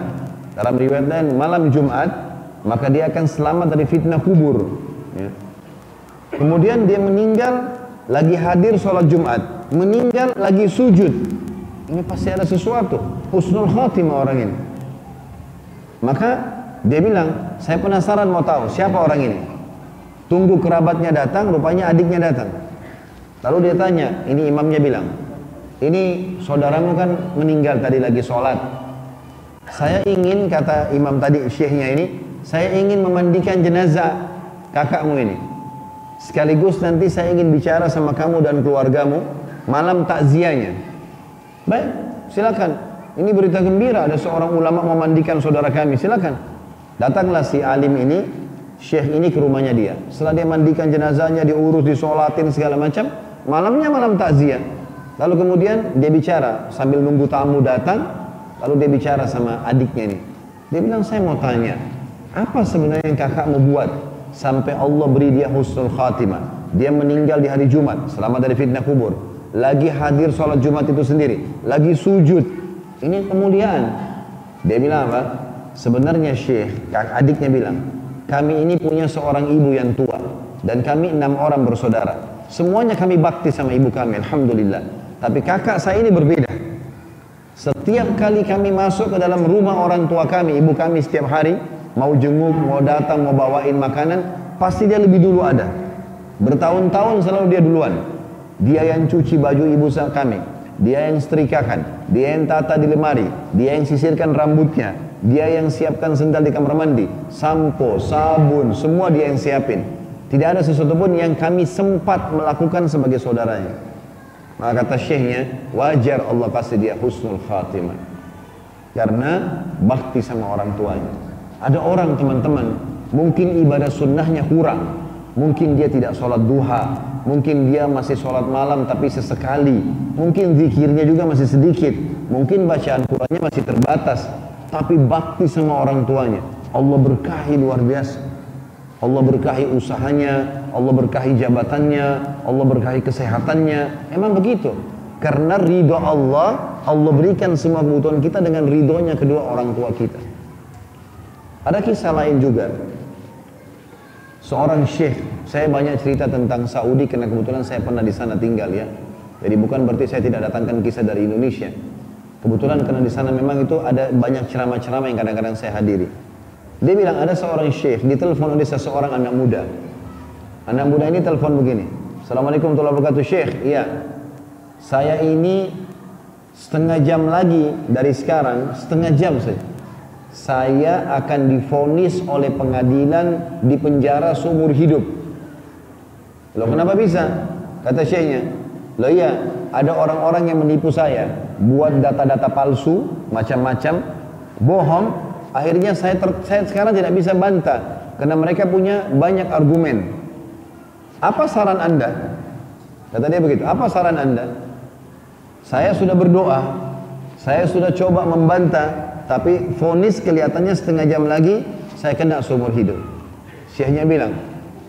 dalam riwayat lain malam Jumat maka dia akan selamat dari fitnah kubur. Ya. Kemudian dia meninggal lagi hadir sholat Jumat, meninggal lagi sujud. Ini pasti ada sesuatu. Husnul khatimah orang ini. Maka dia bilang, saya penasaran mau tahu siapa orang ini. Tunggu kerabatnya datang, rupanya adiknya datang. Lalu dia tanya, ini imamnya bilang, ini saudaramu kan meninggal tadi lagi sholat. Saya ingin, kata imam tadi, syekhnya ini, saya ingin memandikan jenazah kakakmu ini. Sekaligus nanti saya ingin bicara sama kamu dan keluargamu malam takziahnya. Baik, silakan. Ini berita gembira, ada seorang ulama memandikan saudara kami, silakan. Datanglah si alim ini, Syekh ini ke rumahnya dia. Setelah dia mandikan jenazahnya, diurus, disolatin segala macam, malamnya malam takziah. Lalu kemudian dia bicara sambil nunggu tamu datang, lalu dia bicara sama adiknya ini. Dia bilang, saya mau tanya, apa sebenarnya yang kakak mau buat sampai Allah beri dia husnul khatimah? Dia meninggal di hari Jumat, selamat dari fitnah kubur. Lagi hadir sholat Jumat itu sendiri, lagi sujud. Ini kemuliaan. Dia bilang apa? Sebenarnya Syekh, adiknya bilang, kami ini punya seorang ibu yang tua dan kami enam orang bersaudara. Semuanya kami bakti sama ibu kami, alhamdulillah. Tapi kakak saya ini berbeda. Setiap kali kami masuk ke dalam rumah orang tua kami, ibu kami setiap hari mau jenguk, mau datang, mau bawain makanan, pasti dia lebih dulu ada. Bertahun-tahun selalu dia duluan. Dia yang cuci baju ibu kami, dia yang setrikakan, dia yang tata di lemari, dia yang sisirkan rambutnya, dia yang siapkan sendal di kamar mandi, sampo, sabun, semua dia yang siapin. Tidak ada sesuatu pun yang kami sempat melakukan sebagai saudaranya. Maka kata syekhnya, wajar Allah kasih dia husnul khatimah. Karena bakti sama orang tuanya. Ada orang teman-teman, mungkin ibadah sunnahnya kurang. Mungkin dia tidak sholat duha. Mungkin dia masih sholat malam tapi sesekali. Mungkin zikirnya juga masih sedikit. Mungkin bacaan Qurannya masih terbatas tapi bakti sama orang tuanya. Allah berkahi luar biasa. Allah berkahi usahanya, Allah berkahi jabatannya, Allah berkahi kesehatannya. Emang begitu. Karena ridho Allah, Allah berikan semua kebutuhan kita dengan ridhonya kedua orang tua kita. Ada kisah lain juga. Seorang syekh, saya banyak cerita tentang Saudi karena kebetulan saya pernah di sana tinggal ya. Jadi bukan berarti saya tidak datangkan kisah dari Indonesia. Kebetulan karena di sana memang itu ada banyak ceramah-ceramah yang kadang-kadang saya hadiri. Dia bilang ada seorang syekh ditelepon oleh seseorang anak muda. Anak muda ini telepon begini. Assalamualaikum warahmatullahi wabarakatuh Syekh. Iya. Saya ini setengah jam lagi dari sekarang, setengah jam saja. Saya akan difonis oleh pengadilan di penjara seumur hidup. Loh kenapa bisa? Kata syekhnya, loh iya, ada orang-orang yang menipu saya, buat data-data palsu, macam-macam, bohong, akhirnya saya, ter, saya sekarang tidak bisa bantah, karena mereka punya banyak argumen. Apa saran anda? Kata dia begitu, apa saran anda? Saya sudah berdoa, saya sudah coba membantah, tapi fonis kelihatannya setengah jam lagi, saya kena seumur hidup. Syekhnya bilang,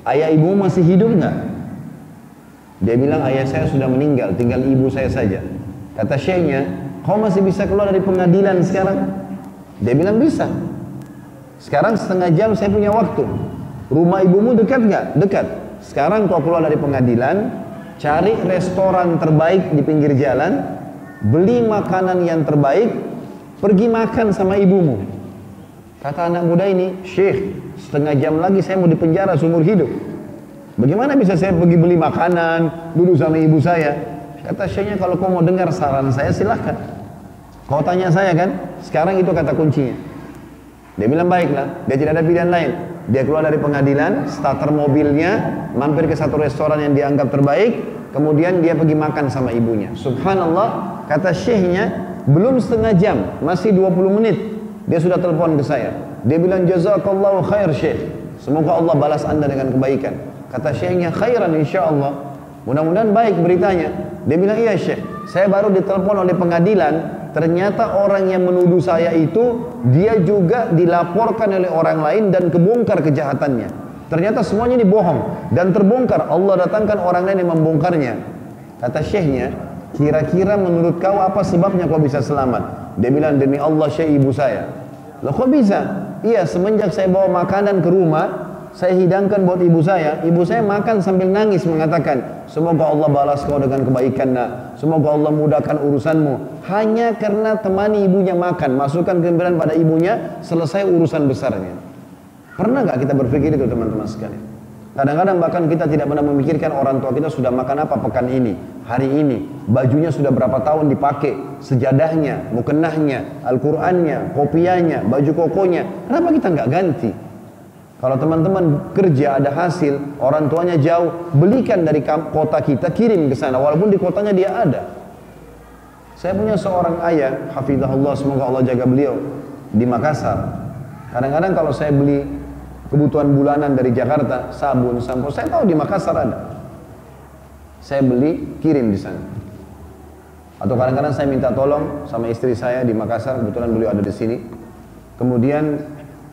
ayah ibu masih hidup nggak? Dia bilang ayah saya sudah meninggal, tinggal ibu saya saja. Kata syekhnya, kau masih bisa keluar dari pengadilan sekarang? Dia bilang bisa. Sekarang setengah jam saya punya waktu. Rumah ibumu dekat nggak? Dekat. Sekarang kau keluar dari pengadilan, cari restoran terbaik di pinggir jalan, beli makanan yang terbaik, pergi makan sama ibumu. Kata anak muda ini, Syekh, setengah jam lagi saya mau dipenjara seumur hidup. Bagaimana bisa saya pergi beli makanan, duduk sama ibu saya? Kata syekhnya kalau kau mau dengar saran saya silahkan. Kau tanya saya kan, sekarang itu kata kuncinya. Dia bilang baiklah, dia tidak ada pilihan lain. Dia keluar dari pengadilan, starter mobilnya, mampir ke satu restoran yang dianggap terbaik, kemudian dia pergi makan sama ibunya. Subhanallah, kata syekhnya, belum setengah jam, masih 20 menit, dia sudah telepon ke saya. Dia bilang, jazakallahu khair syekh. Semoga Allah balas anda dengan kebaikan. Kata syekhnya khairan insya Allah. Mudah-mudahan baik beritanya. Dia bilang iya syekh. Saya baru ditelepon oleh pengadilan. Ternyata orang yang menuduh saya itu dia juga dilaporkan oleh orang lain dan kebongkar kejahatannya. Ternyata semuanya ini bohong dan terbongkar. Allah datangkan orang lain yang membongkarnya. Kata syekhnya, kira-kira menurut kau apa sebabnya kau bisa selamat? Dia bilang demi Allah syekh ibu saya. Loh kok bisa? Iya semenjak saya bawa makanan ke rumah, saya hidangkan buat ibu saya. Ibu saya makan sambil nangis mengatakan, semoga Allah balas kau dengan kebaikan nak. Semoga Allah mudahkan urusanmu. Hanya karena temani ibunya makan, masukkan kegembiraan pada ibunya, selesai urusan besarnya. Pernah gak kita berpikir itu teman-teman sekalian? Kadang-kadang bahkan kita tidak pernah memikirkan orang tua kita sudah makan apa pekan ini, hari ini, bajunya sudah berapa tahun dipakai, sejadahnya, mukenahnya, Al-Qur'annya, kopianya, baju kokonya. Kenapa kita nggak ganti? Kalau teman-teman kerja ada hasil, orang tuanya jauh, belikan dari kota kita, kirim ke sana, walaupun di kotanya dia ada. Saya punya seorang ayah, hafizahullah, semoga Allah jaga beliau, di Makassar. Kadang-kadang kalau saya beli kebutuhan bulanan dari Jakarta, sabun, sampo, saya tahu di Makassar ada. Saya beli, kirim di sana. Atau kadang-kadang saya minta tolong sama istri saya di Makassar, kebetulan beliau ada di sini. Kemudian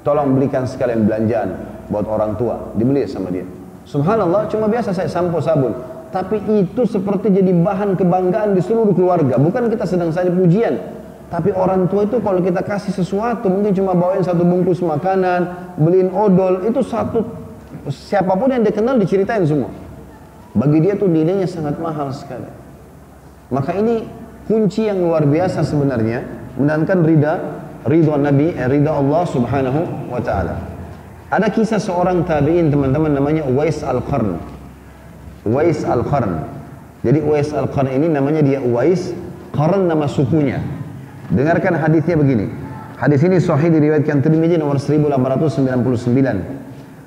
tolong belikan sekalian belanjaan buat orang tua, dibeli sama dia. Subhanallah, cuma biasa saya sampo sabun. Tapi itu seperti jadi bahan kebanggaan di seluruh keluarga. Bukan kita sedang saja pujian. Tapi orang tua itu kalau kita kasih sesuatu, mungkin cuma bawain satu bungkus makanan, beliin odol, itu satu, siapa pun yang dikenal diceritain semua. Bagi dia tuh nilainya sangat mahal sekali. Maka ini kunci yang luar biasa sebenarnya, menandakan rida ridha Nabi, eh, ridha Allah Subhanahu wa taala. Ada kisah seorang tabi'in teman-teman namanya Uwais Al-Qarn. Uwais Al-Qarn. Jadi Uwais Al-Qarn ini namanya dia Uwais, Qarn nama sukunya. Dengarkan hadisnya begini. Hadis ini sahih diriwayatkan Tirmidzi nomor 1899.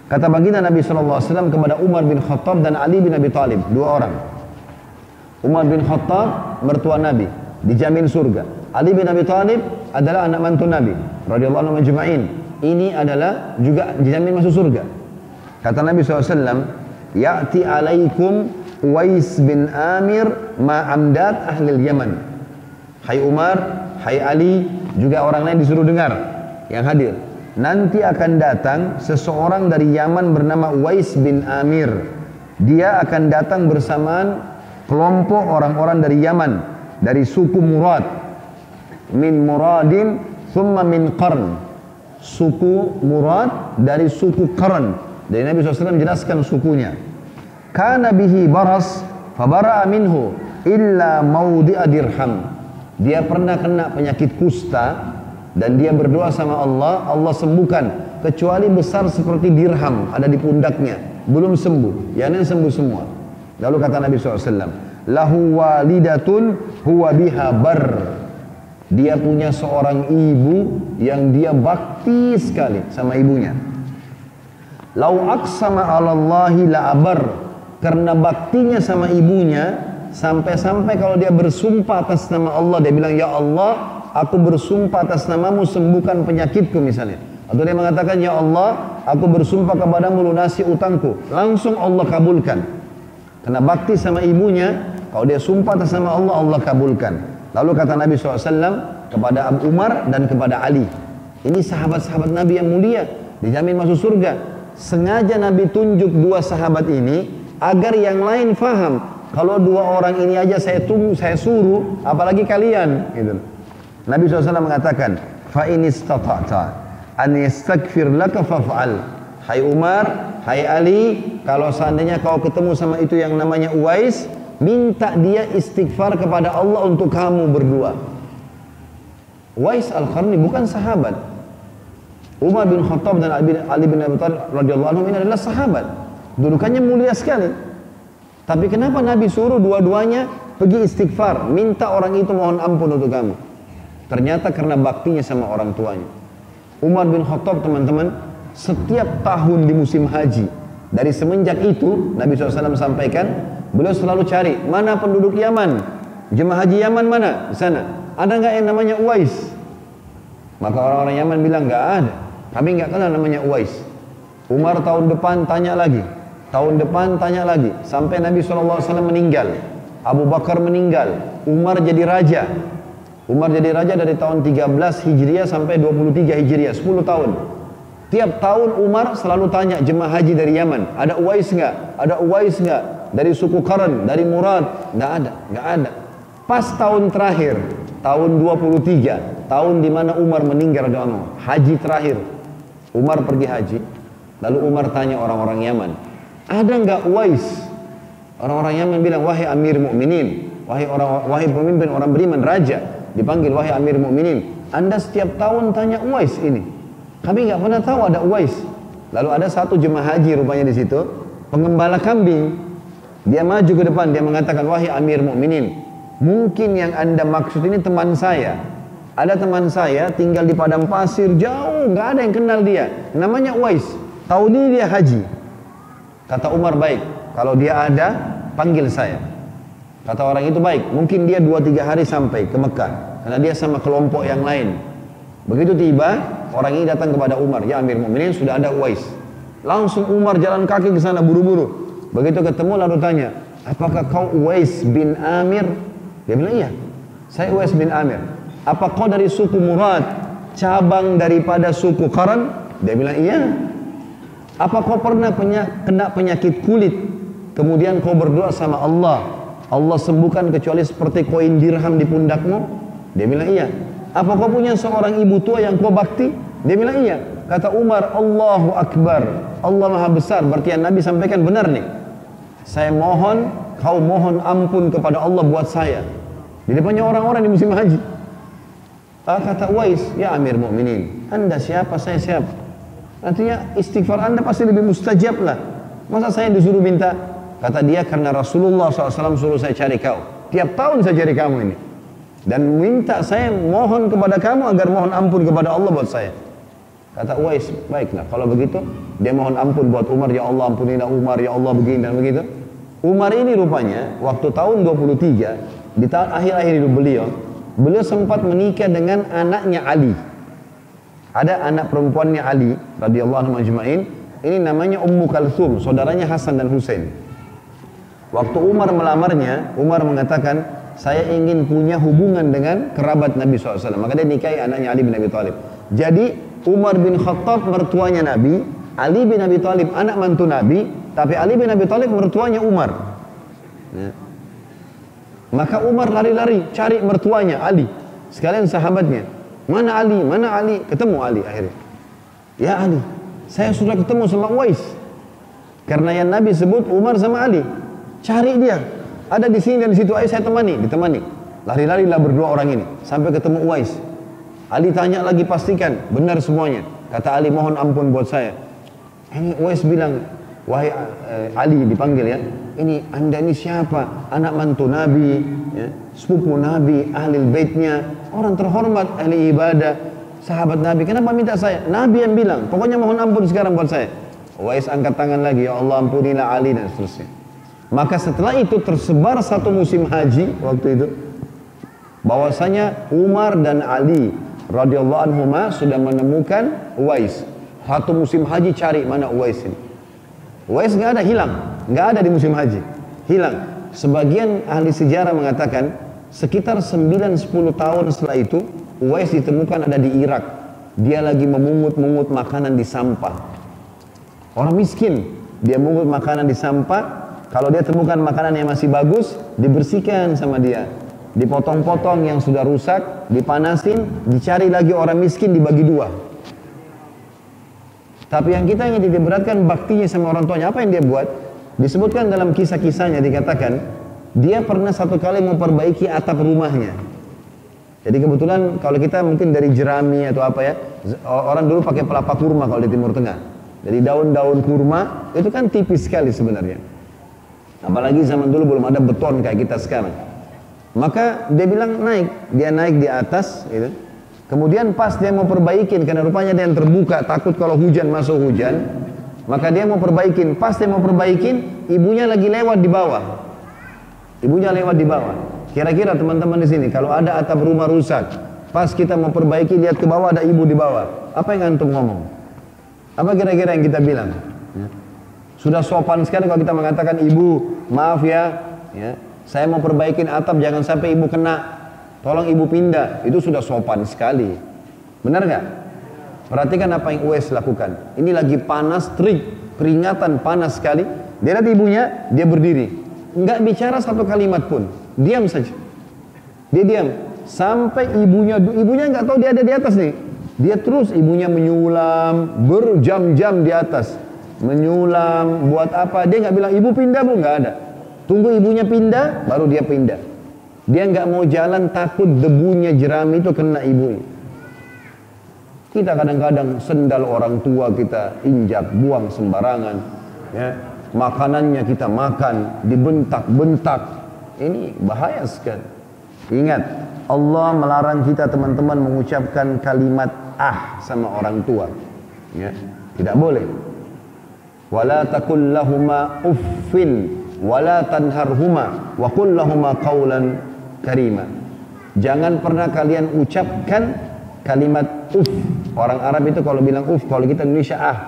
Kata baginda Nabi SAW kepada Umar bin Khattab dan Ali bin Abi Talib, dua orang. Umar bin Khattab mertua Nabi, dijamin surga. Ali bin Abi Talib adalah anak mantu Nabi radhiyallahu anhu majma'in. Ini adalah juga dijamin masuk surga. Kata Nabi SAW, Ya'ti alaikum Uwais bin Amir ma'amdat ahli Yaman. Hai Umar, hai Ali, juga orang lain disuruh dengar yang hadir. Nanti akan datang seseorang dari Yaman bernama Uwais bin Amir. Dia akan datang bersamaan kelompok orang-orang dari Yaman, dari suku Murad. Min muradin thumma min qarn. Suku murad dari suku qarn. Dari Nabi SAW menjelaskan sukunya. Kana bihi baras fabara'a minhu illa maudhi'a dirham. Dia pernah kena penyakit kusta dan dia berdoa sama Allah Allah sembuhkan. Kecuali besar seperti dirham ada di pundaknya. Belum sembuh. Yang lain sembuh semua Lalu kata Nabi SAW, lahu walidatun huwa biha bar. Dia punya seorang ibu yang dia bakti sekali sama ibunya. Lau aksama alallahi la abar. Karena baktinya sama ibunya, sampai-sampai kalau dia bersumpah atas nama Allah, dia bilang, Ya Allah, aku bersumpah atas namamu sembuhkan penyakitku misalnya. Atau dia mengatakan, Ya Allah, aku bersumpah kepadamu lunasi utangku. Langsung Allah kabulkan. Karena bakti sama ibunya, kalau dia sumpah atas nama Allah, Allah kabulkan. Lalu kata Nabi SAW kepada Abu Umar dan kepada Ali. Ini sahabat-sahabat Nabi yang mulia, dijamin masuk surga. Sengaja Nabi tunjuk dua sahabat ini agar yang lain faham kalau dua orang ini aja saya tunggu saya suruh apalagi kalian gitu Nabi SAW mengatakan in istata'ta an yastaghfir laka faf'al hai Umar hai Ali kalau seandainya kau ketemu sama itu yang namanya Uwais minta dia istighfar kepada Allah untuk kamu berdua Uwais Al-Qarni bukan sahabat Umar bin Khattab dan Ali bin Abi Thalib radhiyallahu anhu ini adalah sahabat Dudukannya mulia sekali. Tapi kenapa Nabi suruh dua-duanya pergi istighfar, minta orang itu mohon ampun untuk kamu. Ternyata karena baktinya sama orang tuanya. Umar bin Khattab teman-teman, setiap tahun di musim haji, dari semenjak itu Nabi SAW sampaikan, beliau selalu cari mana penduduk Yaman, jemaah haji Yaman mana di sana. Ada nggak yang namanya Uwais? Maka orang-orang Yaman bilang nggak ada. Kami nggak kenal namanya Uwais. Umar tahun depan tanya lagi, Tahun depan tanya lagi, sampai Nabi SAW meninggal. Abu Bakar meninggal, Umar jadi raja. Umar jadi raja dari tahun 13 Hijriah sampai 23 Hijriah, 10 tahun. Tiap tahun Umar selalu tanya jemaah haji dari Yaman, ada Uwais nggak? Ada Uwais nggak? Dari suku Karan, dari Murad? Nggak ada, nggak ada. Pas tahun terakhir, tahun 23, tahun di mana Umar meninggal haji terakhir. Umar pergi haji, lalu Umar tanya orang-orang Yaman, ada nggak Uwais? Orang-orang Yaman bilang, wahai Amir Mukminin, wahai orang wahai pemimpin orang beriman raja, dipanggil wahai Amir Mukminin. Anda setiap tahun tanya Uwais ini. Kami nggak pernah tahu ada Uwais. Lalu ada satu jemaah haji rupanya di situ, pengembala kambing. Dia maju ke depan, dia mengatakan, wahai Amir Mukminin, mungkin yang anda maksud ini teman saya. Ada teman saya tinggal di padang pasir jauh, nggak ada yang kenal dia. Namanya Uwais. Tahun ini dia haji. Kata Umar baik, kalau dia ada, panggil saya. Kata orang itu baik, mungkin dia dua tiga hari sampai ke Mekah, karena dia sama kelompok yang lain. Begitu tiba, orang ini datang kepada Umar, ya Amir Mu'minin sudah ada Uwais. Langsung Umar jalan kaki ke sana buru-buru. Begitu ketemu lalu tanya, apakah kau Uwais bin Amir? Dia bilang iya, saya Uwais bin Amir. Apa kau dari suku Murad, cabang daripada suku Karan? Dia bilang iya. Apa kau pernah penya, kena penyakit kulit? Kemudian kau berdoa sama Allah. Allah sembuhkan kecuali seperti koin dirham di pundakmu? Dia bilang iya. Apa kau punya seorang ibu tua yang kau bakti? Dia bilang iya. Kata Umar, Allahu Akbar. Allah Maha Besar. Berarti yang Nabi sampaikan benar nih. Saya mohon, kau mohon ampun kepada Allah buat saya. Di depannya orang-orang di musim haji. Ah, kata Uwais, ya Amir Mu'minin. Anda siapa, saya siapa? Artinya istighfar anda pasti lebih mustajab lah. Masa saya disuruh minta? Kata dia karena Rasulullah SAW suruh saya cari kau. Tiap tahun saya cari kamu ini. Dan minta saya mohon kepada kamu agar mohon ampun kepada Allah buat saya. Kata Uwais, baiklah kalau begitu dia mohon ampun buat Umar, ya Allah ampunilah Umar, ya Allah begini dan begitu. Umar ini rupanya waktu tahun 23 di tahun akhir-akhir hidup beliau, beliau sempat menikah dengan anaknya Ali. Ada anak perempuannya Ali radhiyallahu anhu majma'in. Ini namanya Ummu Kalthum, saudaranya Hasan dan Husain. Waktu Umar melamarnya, Umar mengatakan, saya ingin punya hubungan dengan kerabat Nabi SAW. Maka dia nikahi anaknya Ali bin Abi Thalib. Jadi Umar bin Khattab mertuanya Nabi, Ali bin Abi Thalib anak mantu Nabi, tapi Ali bin Abi Thalib mertuanya Umar. Ya. Maka Umar lari-lari cari mertuanya Ali, sekalian sahabatnya. Mana Ali? Mana Ali? Ketemu Ali akhirnya. Ya Ali, saya sudah ketemu sama Uwais. Karena yang Nabi sebut Umar sama Ali. Cari dia. Ada di sini dan di situ. Ayo saya temani. Ditemani. Lari-larilah berdua orang ini. Sampai ketemu Uwais. Ali tanya lagi pastikan. Benar semuanya. Kata Ali mohon ampun buat saya. Ini Uwais bilang, wahai uh, Ali dipanggil ya, ini anda ini siapa? Anak mantu Nabi, ya, sepupu Nabi, ahli baitnya, orang terhormat, ahli ibadah, sahabat Nabi. Kenapa minta saya? Nabi yang bilang, pokoknya mohon ampun sekarang buat saya. Wais angkat tangan lagi, ya Allah ampunilah Ali dan seterusnya. Maka setelah itu tersebar satu musim haji waktu itu bahwasanya Umar dan Ali radhiyallahu anhu sudah menemukan Uwais. Satu musim haji cari mana Uwais ini. Uwais nggak ada hilang, nggak ada di musim haji, hilang. Sebagian ahli sejarah mengatakan sekitar 9-10 tahun setelah itu Uwais ditemukan ada di Irak. Dia lagi memungut-mungut makanan di sampah. Orang miskin, dia mungut makanan di sampah. Kalau dia temukan makanan yang masih bagus, dibersihkan sama dia dipotong-potong yang sudah rusak, dipanasin, dicari lagi orang miskin dibagi dua. Tapi yang kita ingin diberatkan baktinya sama orang tuanya, apa yang dia buat? Disebutkan dalam kisah-kisahnya dikatakan, dia pernah satu kali memperbaiki atap rumahnya. Jadi kebetulan kalau kita mungkin dari jerami atau apa ya, orang dulu pakai pelapa kurma kalau di Timur Tengah. Jadi daun-daun kurma itu kan tipis sekali sebenarnya. Apalagi zaman dulu belum ada beton kayak kita sekarang. Maka dia bilang naik, dia naik di atas gitu. Kemudian pas dia mau perbaikin karena rupanya dia yang terbuka takut kalau hujan masuk hujan, maka dia mau perbaikin. Pas dia mau perbaikin, ibunya lagi lewat di bawah. Ibunya lewat di bawah. Kira-kira teman-teman di sini kalau ada atap rumah rusak, pas kita mau perbaiki lihat ke bawah ada ibu di bawah. Apa yang antum ngomong? Apa kira-kira yang kita bilang? Sudah sopan sekali kalau kita mengatakan ibu, maaf ya, ya saya mau perbaikin atap, jangan sampai ibu kena. Tolong ibu pindah. Itu sudah sopan sekali. Benar nggak? Perhatikan apa yang Uwais lakukan. Ini lagi panas, trik, peringatan panas sekali. Dia lihat ibunya, dia berdiri. Nggak bicara satu kalimat pun. Diam saja. Dia diam. Sampai ibunya, ibunya nggak tahu dia ada di atas nih. Dia terus ibunya menyulam berjam-jam di atas. Menyulam, buat apa? Dia nggak bilang, ibu pindah bu, nggak ada. Tunggu ibunya pindah, baru dia pindah. Dia nggak mau jalan takut debunya jerami itu kena ibunya. Kita kadang-kadang sendal orang tua kita injak, buang sembarangan. Ya. Makanannya kita makan, dibentak-bentak. Ini bahaya sekali. Ingat, Allah melarang kita teman-teman mengucapkan kalimat ah sama orang tua. Ya. Tidak boleh. Wala takul lahuma uffin wala tanharhuma wa qul qawlan. Jangan pernah kalian ucapkan kalimat uf. Orang Arab itu kalau bilang uf, kalau kita Indonesia ah.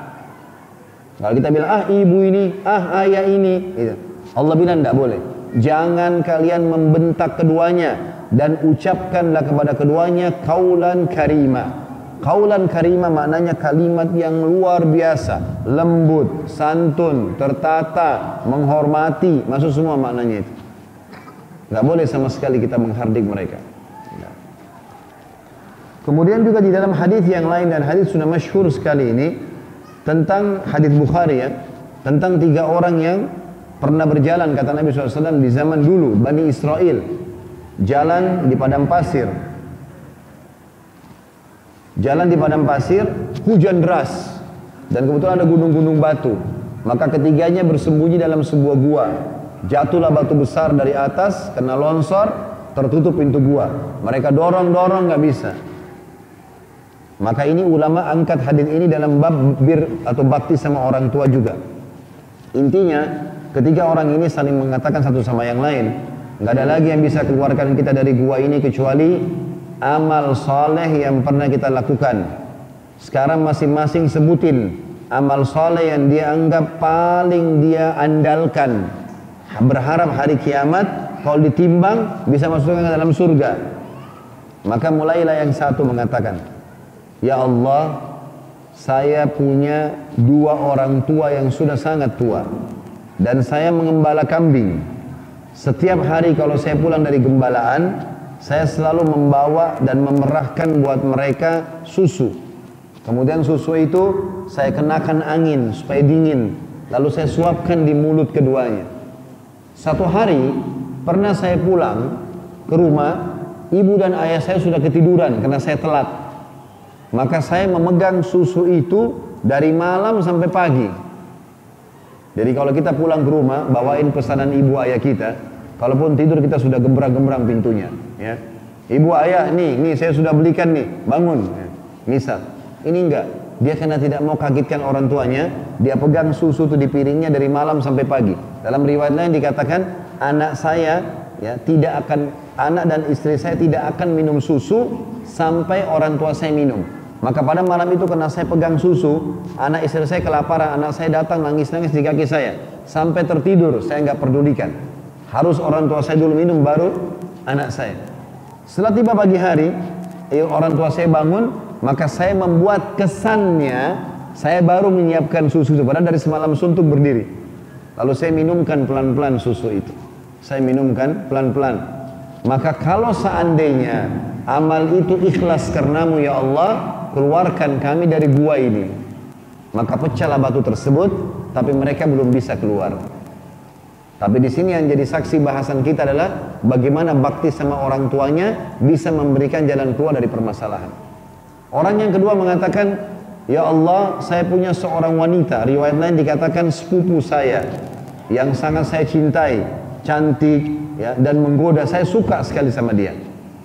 Kalau kita bilang ah ibu ini, ah ayah ini, gitu. Allah bilang tidak boleh. Jangan kalian membentak keduanya dan ucapkanlah kepada keduanya kaulan karima Kaulan karimah maknanya kalimat yang luar biasa, lembut, santun, tertata, menghormati, masuk semua maknanya itu. Gak boleh sama sekali kita menghardik mereka. Kemudian juga di dalam hadis yang lain dan hadis sudah masyhur sekali ini tentang hadis Bukhari ya, tentang tiga orang yang pernah berjalan kata Nabi SAW di zaman dulu Bani Israel. Jalan di padang pasir Jalan di padang pasir, hujan deras. Dan kebetulan ada gunung-gunung batu. Maka ketiganya bersembunyi dalam sebuah gua. Jatuhlah batu besar dari atas, kena longsor, tertutup pintu gua. Mereka dorong-dorong nggak bisa. Maka ini ulama angkat hadis ini dalam bab bir atau bakti sama orang tua juga. Intinya, ketiga orang ini saling mengatakan satu sama yang lain. Nggak ada lagi yang bisa keluarkan kita dari gua ini kecuali amal soleh yang pernah kita lakukan. Sekarang masing-masing sebutin amal soleh yang dia anggap paling dia andalkan. Berharap hari kiamat kalau ditimbang bisa masuk ke dalam surga. Maka mulailah yang satu mengatakan, Ya Allah, saya punya dua orang tua yang sudah sangat tua. Dan saya mengembala kambing. Setiap hari kalau saya pulang dari gembalaan, saya selalu membawa dan memerahkan buat mereka susu. Kemudian susu itu saya kenakan angin supaya dingin. Lalu saya suapkan di mulut keduanya. Satu hari pernah saya pulang ke rumah, ibu dan ayah saya sudah ketiduran karena saya telat. Maka saya memegang susu itu dari malam sampai pagi. Jadi kalau kita pulang ke rumah, bawain pesanan ibu ayah kita, kalaupun tidur kita sudah gembrang-gembrang pintunya, ya. Ibu ayah, nih, nih saya sudah belikan nih, bangun. Ya. Misal, ini enggak, dia karena tidak mau kagetkan orang tuanya, dia pegang susu itu di piringnya dari malam sampai pagi. Dalam riwayat lain dikatakan, anak saya ya tidak akan anak dan istri saya tidak akan minum susu sampai orang tua saya minum. Maka pada malam itu karena saya pegang susu, anak istri saya kelaparan, anak saya datang nangis-nangis di kaki saya. Sampai tertidur, saya nggak pedulikan. Harus orang tua saya dulu minum, baru anak saya. Setelah tiba pagi hari, eh, orang tua saya bangun, maka saya membuat kesannya, saya baru menyiapkan susu itu. Padahal dari semalam suntuk berdiri. Lalu saya minumkan pelan-pelan susu itu. Saya minumkan pelan-pelan. Maka kalau seandainya amal itu ikhlas karenamu ya Allah, keluarkan kami dari gua ini. Maka pecahlah batu tersebut, tapi mereka belum bisa keluar. Tapi di sini yang jadi saksi bahasan kita adalah bagaimana bakti sama orang tuanya bisa memberikan jalan keluar dari permasalahan. Orang yang kedua mengatakan, Ya Allah, saya punya seorang wanita, riwayat lain dikatakan sepupu saya yang sangat saya cintai, cantik ya dan menggoda. Saya suka sekali sama dia.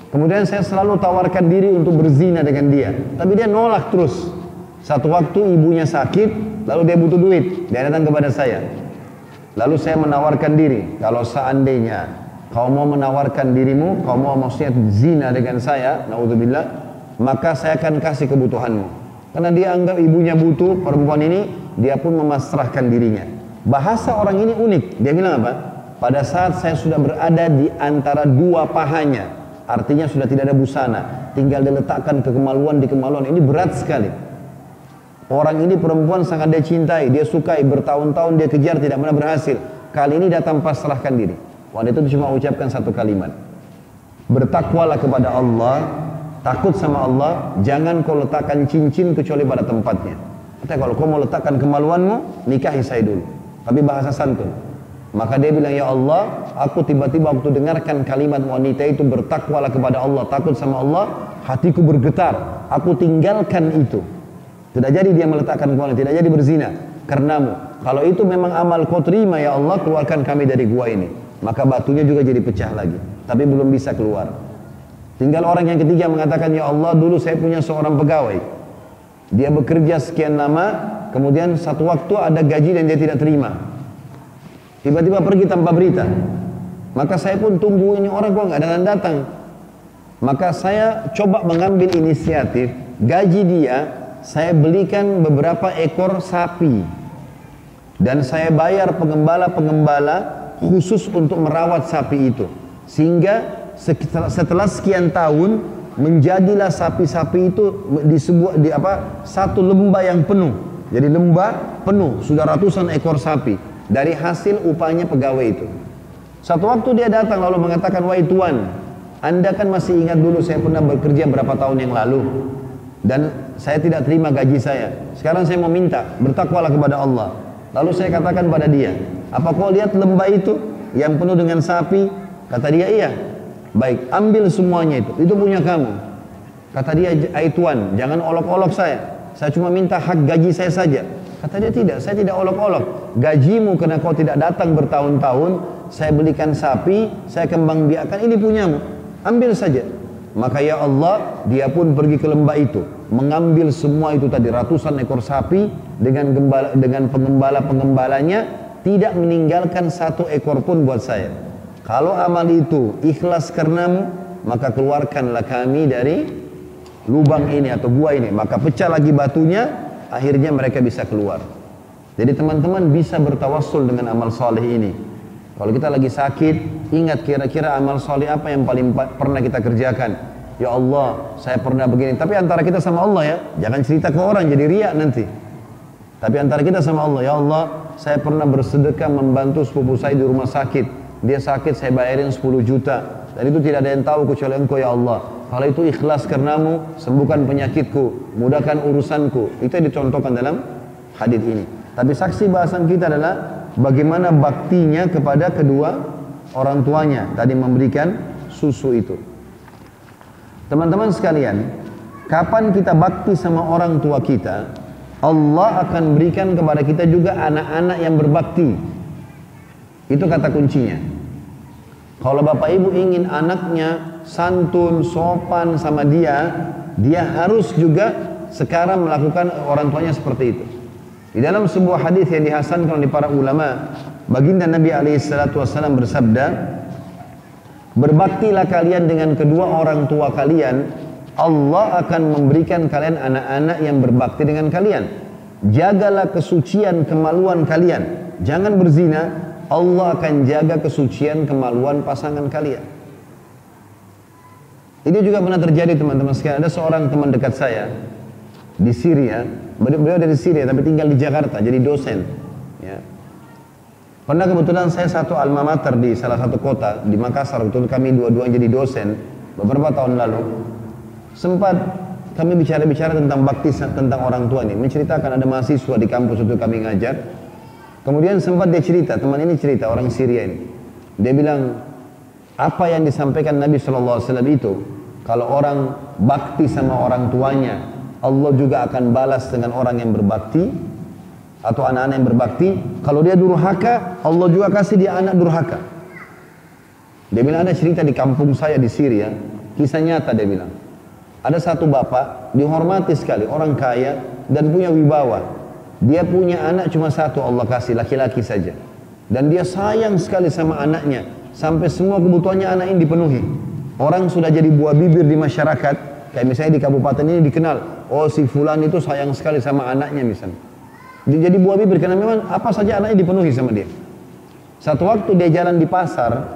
Kemudian saya selalu tawarkan diri untuk berzina dengan dia. Tapi dia nolak terus. Satu waktu ibunya sakit, lalu dia butuh duit. Dia datang kepada saya. Lalu saya menawarkan diri. Kalau seandainya kau mau menawarkan dirimu, kau mau maksudnya zina dengan saya, naudzubillah, maka saya akan kasih kebutuhanmu. Karena dia anggap ibunya butuh perempuan ini, dia pun memasrahkan dirinya. Bahasa orang ini unik. Dia bilang apa? Pada saat saya sudah berada di antara dua pahanya, Artinya sudah tidak ada busana. Tinggal diletakkan ke kemaluan di kemaluan. Ini berat sekali. Orang ini perempuan sangat dia cintai. Dia sukai. Bertahun-tahun dia kejar tidak pernah berhasil. Kali ini datang pasrahkan diri. Wanita itu cuma ucapkan satu kalimat. Bertakwalah kepada Allah. Takut sama Allah. Jangan kau letakkan cincin kecuali pada tempatnya. Kata kalau kau mau letakkan kemaluanmu, nikahi saya dulu. Tapi bahasa santun. Maka dia bilang, Ya Allah, aku tiba-tiba waktu dengarkan kalimat wanita itu bertakwalah kepada Allah, takut sama Allah, hatiku bergetar. Aku tinggalkan itu. Tidak jadi dia meletakkan kemaluan, tidak jadi berzina. Karenamu. Kalau itu memang amal kau terima, Ya Allah, keluarkan kami dari gua ini. Maka batunya juga jadi pecah lagi. Tapi belum bisa keluar. Tinggal orang yang ketiga mengatakan, Ya Allah, dulu saya punya seorang pegawai. Dia bekerja sekian lama, kemudian satu waktu ada gaji dan dia tidak terima. Tiba-tiba pergi tanpa berita. Maka saya pun tunggu ini orang kok nggak datang-datang. Maka saya coba mengambil inisiatif, gaji dia, saya belikan beberapa ekor sapi. Dan saya bayar pengembala-pengembala khusus untuk merawat sapi itu. Sehingga setelah sekian tahun menjadilah sapi-sapi itu di sebuah di apa satu lembah yang penuh. Jadi lembah penuh, sudah ratusan ekor sapi dari hasil upahnya pegawai itu. Satu waktu dia datang lalu mengatakan, wahai tuan, anda kan masih ingat dulu saya pernah bekerja berapa tahun yang lalu dan saya tidak terima gaji saya. Sekarang saya mau minta bertakwalah kepada Allah. Lalu saya katakan pada dia, apa kau lihat lembah itu yang penuh dengan sapi? Kata dia iya. Baik, ambil semuanya itu. Itu punya kamu. Kata dia, ai tuan, jangan olok-olok saya. Saya cuma minta hak gaji saya saja. Kata dia tidak, saya tidak olok-olok. Gajimu karena kau tidak datang bertahun-tahun, saya belikan sapi, saya kembang biakan, ini punyamu. Ambil saja. Maka ya Allah, dia pun pergi ke lembah itu, mengambil semua itu tadi ratusan ekor sapi dengan gembala, dengan pengembala-pengembalanya, tidak meninggalkan satu ekor pun buat saya. Kalau amal itu ikhlas karenamu, maka keluarkanlah kami dari lubang ini atau gua ini. Maka pecah lagi batunya, akhirnya mereka bisa keluar. Jadi teman-teman bisa bertawassul dengan amal soleh ini. Kalau kita lagi sakit, ingat kira-kira amal soleh apa yang paling pernah kita kerjakan. Ya Allah, saya pernah begini. Tapi antara kita sama Allah ya, jangan cerita ke orang jadi riak nanti. Tapi antara kita sama Allah, ya Allah, saya pernah bersedekah membantu sepupu saya di rumah sakit. Dia sakit, saya bayarin 10 juta. Dan itu tidak ada yang tahu kecuali engkau ya Allah. Kalau itu ikhlas karenamu, sembuhkan penyakitku, mudahkan urusanku. Itu yang dicontohkan dalam hadis ini. Tapi saksi bahasan kita adalah bagaimana baktinya kepada kedua orang tuanya tadi memberikan susu itu. Teman-teman sekalian, kapan kita bakti sama orang tua kita? Allah akan berikan kepada kita juga anak-anak yang berbakti. Itu kata kuncinya. Kalau bapak ibu ingin anaknya santun, sopan sama dia, dia harus juga sekarang melakukan orang tuanya seperti itu. Di dalam sebuah hadis yang dihasankan oleh para ulama, baginda Nabi alaihissalatu wassalam bersabda, berbaktilah kalian dengan kedua orang tua kalian, Allah akan memberikan kalian anak-anak yang berbakti dengan kalian. Jagalah kesucian kemaluan kalian. Jangan berzina, Allah akan jaga kesucian kemaluan pasangan kalian. Ini juga pernah terjadi teman-teman sekalian. Ada seorang teman dekat saya di Syria, beliau dari Syria tapi tinggal di Jakarta jadi dosen. Ya. Pernah kebetulan saya satu alma mater di salah satu kota di Makassar, betul kami dua-duanya jadi dosen beberapa tahun lalu. Sempat kami bicara-bicara tentang bakti tentang orang tua ini, menceritakan ada mahasiswa di kampus itu kami ngajar. Kemudian sempat dia cerita, teman ini cerita orang Syria ini. Dia bilang, apa yang disampaikan Nabi SAW itu, kalau orang bakti sama orang tuanya, Allah juga akan balas dengan orang yang berbakti atau anak-anak yang berbakti. Kalau dia durhaka, Allah juga kasih dia anak durhaka. Dia bilang ada cerita di kampung saya di Syria, kisah nyata dia bilang. Ada satu bapak dihormati sekali, orang kaya dan punya wibawa. Dia punya anak cuma satu Allah kasih, laki-laki saja. Dan dia sayang sekali sama anaknya, sampai semua kebutuhannya anak ini dipenuhi. Orang sudah jadi buah bibir di masyarakat, kayak misalnya di kabupaten ini dikenal, oh si fulan itu sayang sekali sama anaknya misalnya. Jadi buah bibir karena memang apa saja anaknya dipenuhi sama dia. Satu waktu dia jalan di pasar,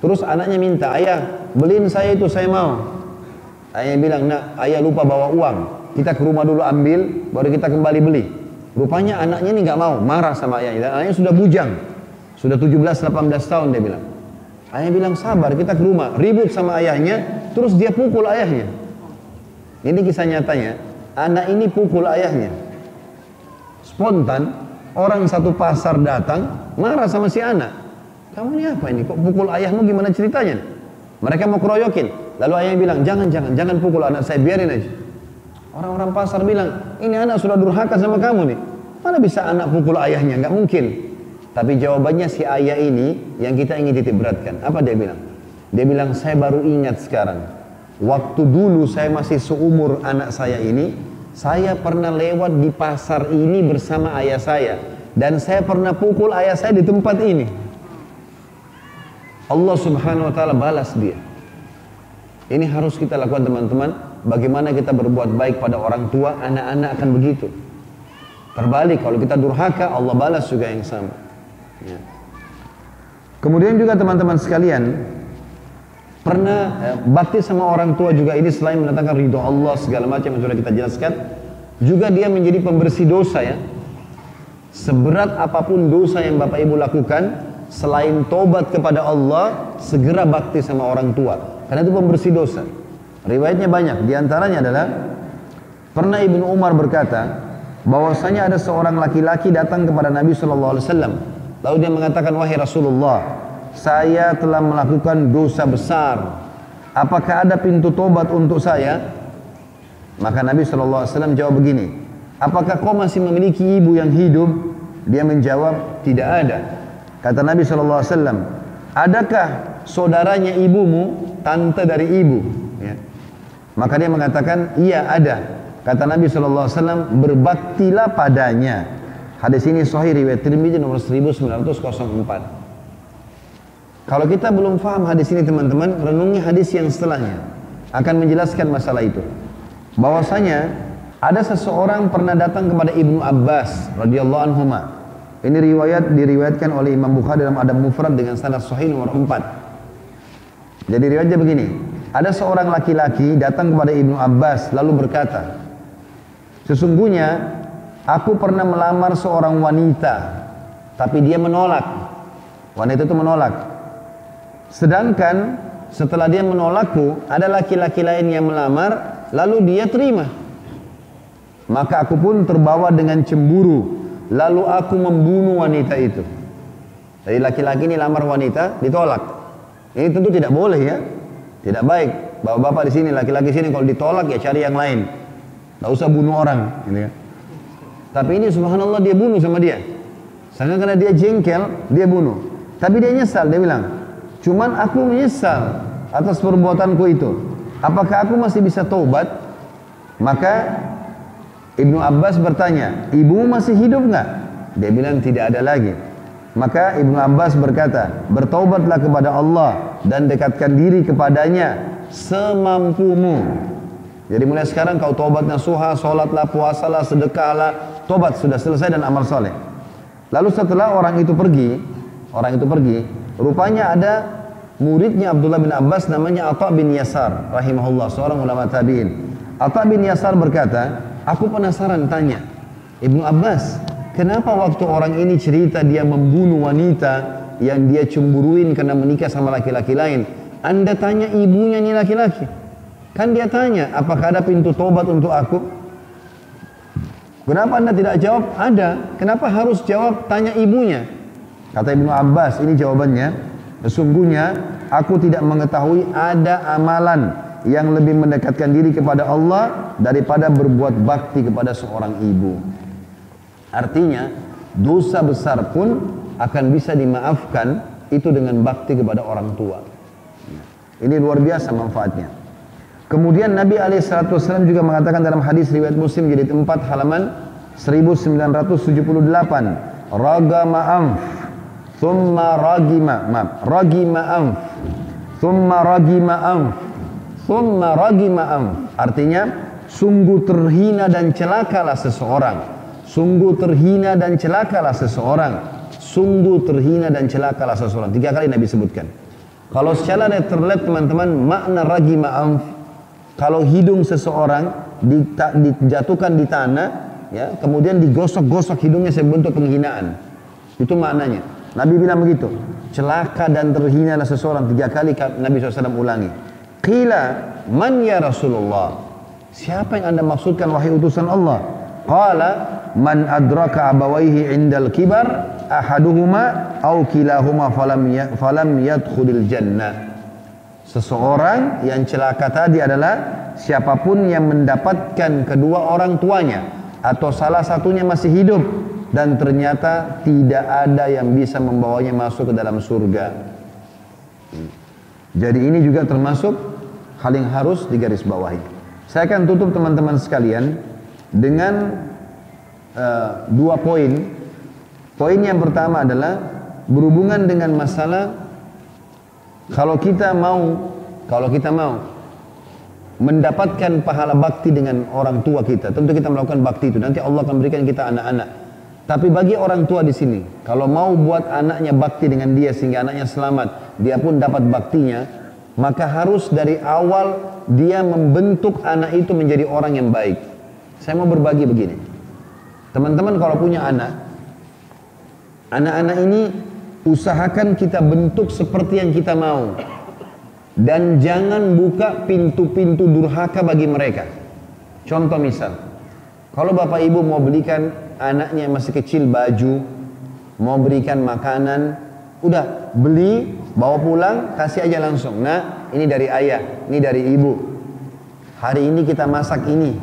terus anaknya minta, ayah beliin saya itu saya mau. Ayah bilang, nak ayah lupa bawa uang, kita ke rumah dulu ambil, baru kita kembali beli. Rupanya anaknya ini nggak mau, marah sama ayahnya. Dan anaknya sudah bujang, sudah 17-18 tahun dia bilang. Ayah bilang sabar, kita ke rumah, ribut sama ayahnya, terus dia pukul ayahnya. Ini kisah nyatanya. Anak ini pukul ayahnya. Spontan, orang satu pasar datang, marah sama si anak. Kamu ini apa ini? Kok pukul ayahmu gimana ceritanya? Mereka mau keroyokin. Lalu ayahnya bilang, jangan, jangan, jangan pukul anak saya, biarin aja. Orang-orang pasar bilang, ini anak sudah durhaka sama kamu nih. Mana bisa anak pukul ayahnya? Nggak mungkin. Tapi jawabannya si ayah ini yang kita ingin titik beratkan. Apa dia bilang? Dia bilang, saya baru ingat sekarang. Waktu dulu saya masih seumur anak saya ini, saya pernah lewat di pasar ini bersama ayah saya. Dan saya pernah pukul ayah saya di tempat ini. Allah subhanahu wa ta'ala balas dia. Ini harus kita lakukan teman-teman. Bagaimana kita berbuat baik pada orang tua, anak-anak akan begitu. Terbalik, kalau kita durhaka, Allah balas juga yang sama. Ya. Kemudian juga teman-teman sekalian, pernah eh, bakti sama orang tua juga ini selain mendatangkan ridho Allah segala macam yang sudah kita jelaskan juga dia menjadi pembersih dosa ya. Seberat apa pun dosa yang bapak ibu lakukan selain tobat kepada Allah segera bakti sama orang tua. Karena itu pembersih dosa. Riwayatnya banyak. Di antaranya adalah pernah Ibnu Umar berkata bahwasanya ada seorang laki-laki datang kepada Nabi Wasallam. Lalu dia mengatakan wahai Rasulullah saya telah melakukan dosa besar. Apakah ada pintu tobat untuk saya? Maka Nabi SAW jawab begini, apakah kau masih memiliki ibu yang hidup? Dia menjawab, tidak ada. Kata Nabi SAW, adakah saudaranya ibumu, tante dari ibu? Ya. Maka dia mengatakan, iya ada. Kata Nabi SAW, berbaktilah padanya. Hadis ini sahih riwayat Tirmidzi nomor 1904. Kalau kita belum faham hadis ini teman-teman, renungi hadis yang setelahnya. Akan menjelaskan masalah itu. Bahwasanya ada seseorang pernah datang kepada Ibnu Abbas radhiyallahu anhu. Ini riwayat diriwayatkan oleh Imam Bukhari dalam Adab Mufrad dengan sanad sahih nomor 4. Jadi riwayatnya begini. Ada seorang laki-laki datang kepada Ibnu Abbas lalu berkata, Sesungguhnya aku pernah melamar seorang wanita, tapi dia menolak. Wanita itu menolak. Sedangkan setelah dia menolakku, ada laki-laki lain yang melamar, lalu dia terima. Maka aku pun terbawa dengan cemburu, lalu aku membunuh wanita itu. Jadi laki-laki ini lamar wanita, ditolak. Ini tentu tidak boleh ya, tidak baik. Bapak-bapak di sini, laki-laki sini kalau ditolak ya cari yang lain. Tidak usah bunuh orang. Gitu ya. Tapi ini subhanallah dia bunuh sama dia. Sehingga karena dia jengkel, dia bunuh. Tapi dia nyesal, dia bilang, cuman aku menyesal atas perbuatanku itu. Apakah aku masih bisa taubat? Maka Ibnu Abbas bertanya, ibu masih hidup nggak? Dia bilang tidak ada lagi. Maka Ibnu Abbas berkata, bertaubatlah kepada Allah dan dekatkan diri kepadanya semampumu. Jadi mulai sekarang kau taubat nasuha, sholatlah, puasalah, sedekahlah, tobat sudah selesai dan amal soleh. Lalu setelah orang itu pergi, orang itu pergi, rupanya ada muridnya Abdullah bin Abbas namanya Atta bin Yasar rahimahullah, seorang ulama tabi'in. Atta bin Yasar berkata, aku penasaran tanya, Ibnu Abbas, kenapa waktu orang ini cerita dia membunuh wanita yang dia cemburuin karena menikah sama laki-laki lain, anda tanya ibunya ini laki-laki. Kan dia tanya, apakah ada pintu tobat untuk aku? Kenapa anda tidak jawab? Ada. Kenapa harus jawab tanya ibunya? Kata Ibnu Abbas, ini jawabannya. Sesungguhnya aku tidak mengetahui ada amalan yang lebih mendekatkan diri kepada Allah daripada berbuat bakti kepada seorang ibu. Artinya, dosa besar pun akan bisa dimaafkan itu dengan bakti kepada orang tua. Ini luar biasa manfaatnya. Kemudian Nabi SAW juga mengatakan dalam hadis riwayat Muslim jadi 4 halaman 1978 ragama anf thumma ragima maaf ragima anf. Thumma ragima anf. Thumma ragima anf. Artinya sungguh terhina dan celakalah seseorang. Sungguh terhina dan celakalah seseorang. Sungguh terhina dan celakalah seseorang. Tiga kali Nabi sebutkan. Kalau secara terlihat teman-teman makna ragima anf kalau hidung seseorang dijatuhkan di tanah, ya, kemudian digosok-gosok hidungnya sebentuk penghinaan. Itu maknanya. Nabi bilang begitu. Celaka dan terhinalah seseorang tiga kali Nabi SAW ulangi. Qila man ya Rasulullah. Siapa yang anda maksudkan wahai utusan Allah? Qala man adraka abawaihi indal kibar ahaduhuma au kilahuma falam ya, falam yadkhulil jannah. Seseorang yang celaka tadi adalah siapa pun yang mendapatkan kedua orang tuanya atau salah satunya masih hidup dan ternyata tidak ada yang bisa membawanya masuk ke dalam surga. Jadi ini juga termasuk hal yang harus digarisbawahi. Saya akan tutup teman-teman sekalian dengan uh, dua poin. Poin yang pertama adalah berhubungan dengan masalah kalau kita mau, kalau kita mau mendapatkan pahala bakti dengan orang tua kita, tentu kita melakukan bakti itu. Nanti Allah akan berikan kita anak-anak. Tapi bagi orang tua di sini, kalau mau buat anaknya bakti dengan dia sehingga anaknya selamat, dia pun dapat baktinya, maka harus dari awal dia membentuk anak itu menjadi orang yang baik. Saya mau berbagi begini. Teman-teman kalau punya anak, anak-anak ini usahakan kita bentuk seperti yang kita mau dan jangan buka pintu-pintu durhaka bagi mereka contoh misal kalau bapak ibu mau belikan anaknya masih kecil baju mau berikan makanan udah beli bawa pulang kasih aja langsung nah ini dari ayah ini dari ibu hari ini kita masak ini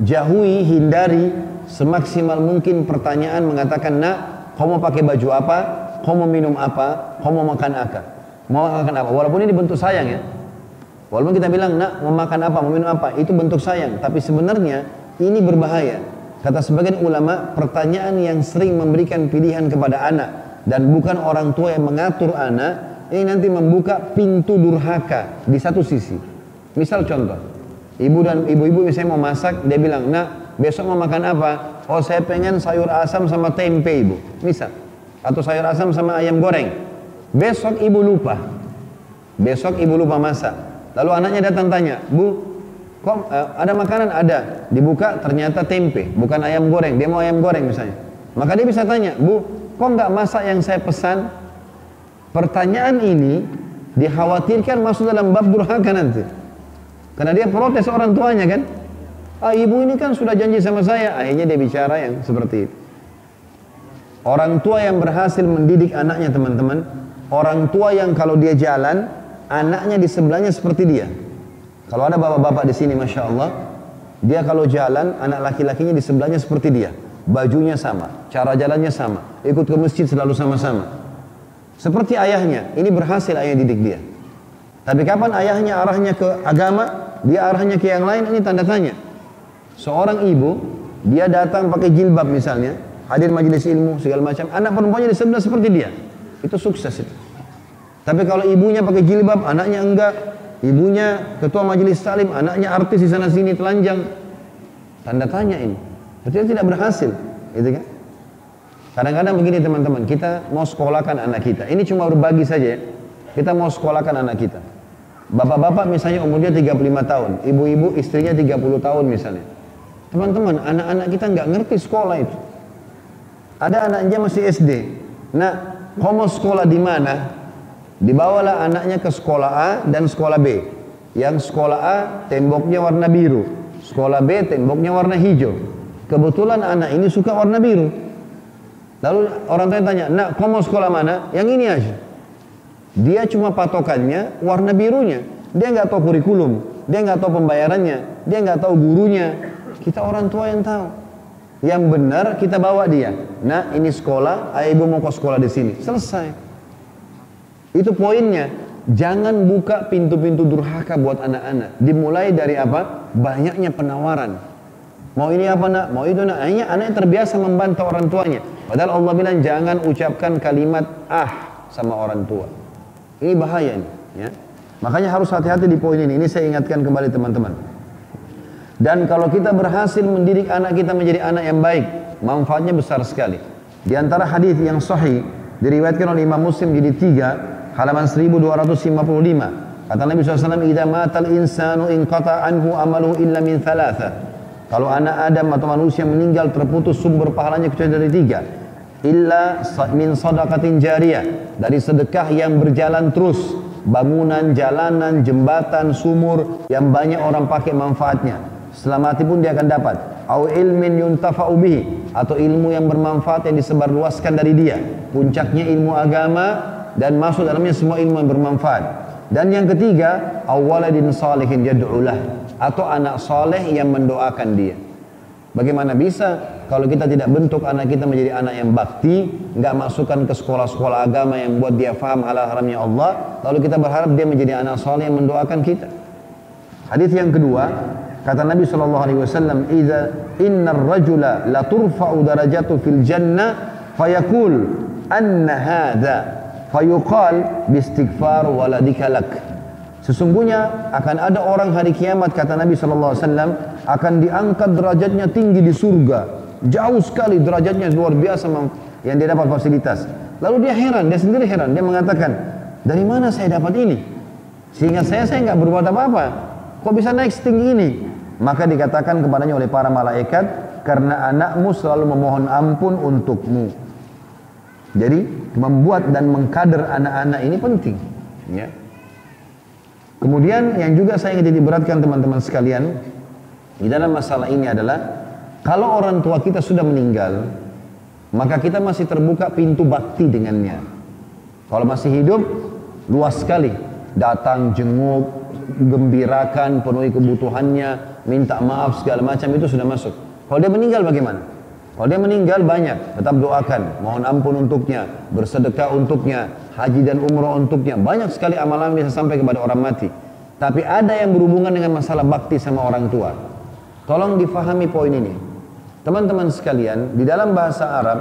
jauhi hindari semaksimal mungkin pertanyaan mengatakan nak kamu mau pakai baju apa kau mau minum apa, kau mau makan apa. Mau makan apa, walaupun ini bentuk sayang ya. Walaupun kita bilang, nak mau makan apa, mau minum apa, itu bentuk sayang. Tapi sebenarnya ini berbahaya. Kata sebagian ulama, pertanyaan yang sering memberikan pilihan kepada anak dan bukan orang tua yang mengatur anak, ini nanti membuka pintu durhaka di satu sisi. Misal contoh, ibu dan ibu-ibu misalnya mau masak, dia bilang, nak besok mau makan apa? Oh saya pengen sayur asam sama tempe ibu. Misal, atau sayur asam sama ayam goreng. Besok ibu lupa. Besok ibu lupa masak. Lalu anaknya datang tanya, Bu, kok uh, ada makanan? Ada. Dibuka ternyata tempe, bukan ayam goreng. Dia mau ayam goreng misalnya. Maka dia bisa tanya, Bu, kok nggak masak yang saya pesan? Pertanyaan ini dikhawatirkan masuk dalam bab durhaka nanti. Karena dia protes orang tuanya kan. Ah, ibu ini kan sudah janji sama saya. Akhirnya dia bicara yang seperti itu. Orang tua yang berhasil mendidik anaknya teman-teman, orang tua yang kalau dia jalan, anaknya di sebelahnya seperti dia. Kalau ada bapak-bapak di sini, masya Allah, Dia kalau jalan, anak laki-lakinya di sebelahnya seperti dia. Bajunya sama, cara jalannya sama, ikut ke masjid selalu sama-sama. Seperti ayahnya, ini berhasil ayah didik dia. Tapi kapan ayahnya arahnya ke agama, dia arahnya ke yang lain, ini tanda tanya. Seorang ibu, dia datang pakai jilbab misalnya, hadir majelis ilmu segala macam, anak perempuannya di sebelah seperti dia. Itu sukses itu. Tapi kalau ibunya pakai jilbab, anaknya enggak, ibunya ketua majelis salim, anaknya artis di sana sini telanjang, tanda tanya ini. Berarti tidak berhasil, gitu kan? Kadang-kadang begini teman-teman, kita mau sekolahkan anak kita. Ini cuma berbagi saja ya. Kita mau sekolahkan anak kita. Bapak-bapak misalnya umurnya 35 tahun, ibu-ibu istrinya 30 tahun misalnya. Teman-teman, anak-anak kita nggak ngerti sekolah itu. Ada anaknya masih SD. Nah, kamu sekolah di mana? Dibawalah anaknya ke sekolah A dan sekolah B. Yang sekolah A temboknya warna biru, sekolah B temboknya warna hijau. Kebetulan anak ini suka warna biru. Lalu orang tua tanya, nak kau mau sekolah mana? Yang ini aja. Dia cuma patokannya warna birunya. Dia nggak tahu kurikulum, dia nggak tahu pembayarannya, dia nggak tahu gurunya. Kita orang tua yang tahu. Yang benar kita bawa dia. Nah ini sekolah, ayah ibu mau ke sekolah di sini. Selesai. Itu poinnya. Jangan buka pintu-pintu durhaka buat anak-anak. Dimulai dari apa? Banyaknya penawaran. Mau ini apa nak? Mau itu nak? Akhirnya anaknya terbiasa membantah orang tuanya. Padahal Allah bilang jangan ucapkan kalimat ah sama orang tua. Ini bahaya nih. Ya. Makanya harus hati-hati di poin ini. Ini saya ingatkan kembali teman-teman. Dan kalau kita berhasil mendidik anak kita menjadi anak yang baik, manfaatnya besar sekali. Di antara hadis yang sahih diriwayatkan oleh Imam Muslim jadi tiga, halaman 1255. Kata Nabi SAW, "Idza matal insanu inqata anhu amaluhu illa min thalatha." Kalau anak Adam atau manusia meninggal terputus sumber pahalanya kecuali dari tiga. Illa min sadaqatin jariyah. Dari sedekah yang berjalan terus. Bangunan, jalanan, jembatan, sumur yang banyak orang pakai manfaatnya. Setelah mati pun dia akan dapat. Au ilmin yuntafa'u bihi. Atau ilmu yang bermanfaat yang disebarluaskan dari dia. Puncaknya ilmu agama dan masuk dalamnya semua ilmu yang bermanfaat. Dan yang ketiga, awaladin salihin yad'ulah atau anak soleh yang mendoakan dia. Bagaimana bisa kalau kita tidak bentuk anak kita menjadi anak yang bakti, nggak masukkan ke sekolah-sekolah agama yang buat dia faham halal haramnya Allah, lalu kita berharap dia menjadi anak soleh yang mendoakan kita. Hadis yang kedua, kata Nabi Shallallahu Alaihi Wasallam, "Iza inna rajula la turfa'u darajatu fil jannah, fayakul anna hadha fayuqal bistighfar waladika lak Sesungguhnya akan ada orang hari kiamat kata Nabi sallallahu alaihi wasallam akan diangkat derajatnya tinggi di surga. Jauh sekali derajatnya luar biasa yang dia dapat fasilitas. Lalu dia heran, dia sendiri heran, dia mengatakan, "Dari mana saya dapat ini?" Sehingga saya saya nggak berbuat apa-apa. Kok bisa naik setinggi ini? Maka dikatakan kepadanya oleh para malaikat, "Karena anakmu selalu memohon ampun untukmu." Jadi membuat dan mengkader anak-anak ini penting. Ya. Kemudian yang juga saya ingin diberatkan teman-teman sekalian di dalam masalah ini adalah kalau orang tua kita sudah meninggal, maka kita masih terbuka pintu bakti dengannya. Kalau masih hidup, luas sekali. Datang, jenguk, gembirakan, penuhi kebutuhannya, minta maaf segala macam itu sudah masuk. Kalau dia meninggal bagaimana? Kalau dia meninggal banyak, tetap doakan, mohon ampun untuknya, bersedekah untuknya, haji dan umroh untuknya. Banyak sekali amalan bisa sampai kepada orang mati. Tapi ada yang berhubungan dengan masalah bakti sama orang tua. Tolong difahami poin ini. Teman-teman sekalian, di dalam bahasa Arab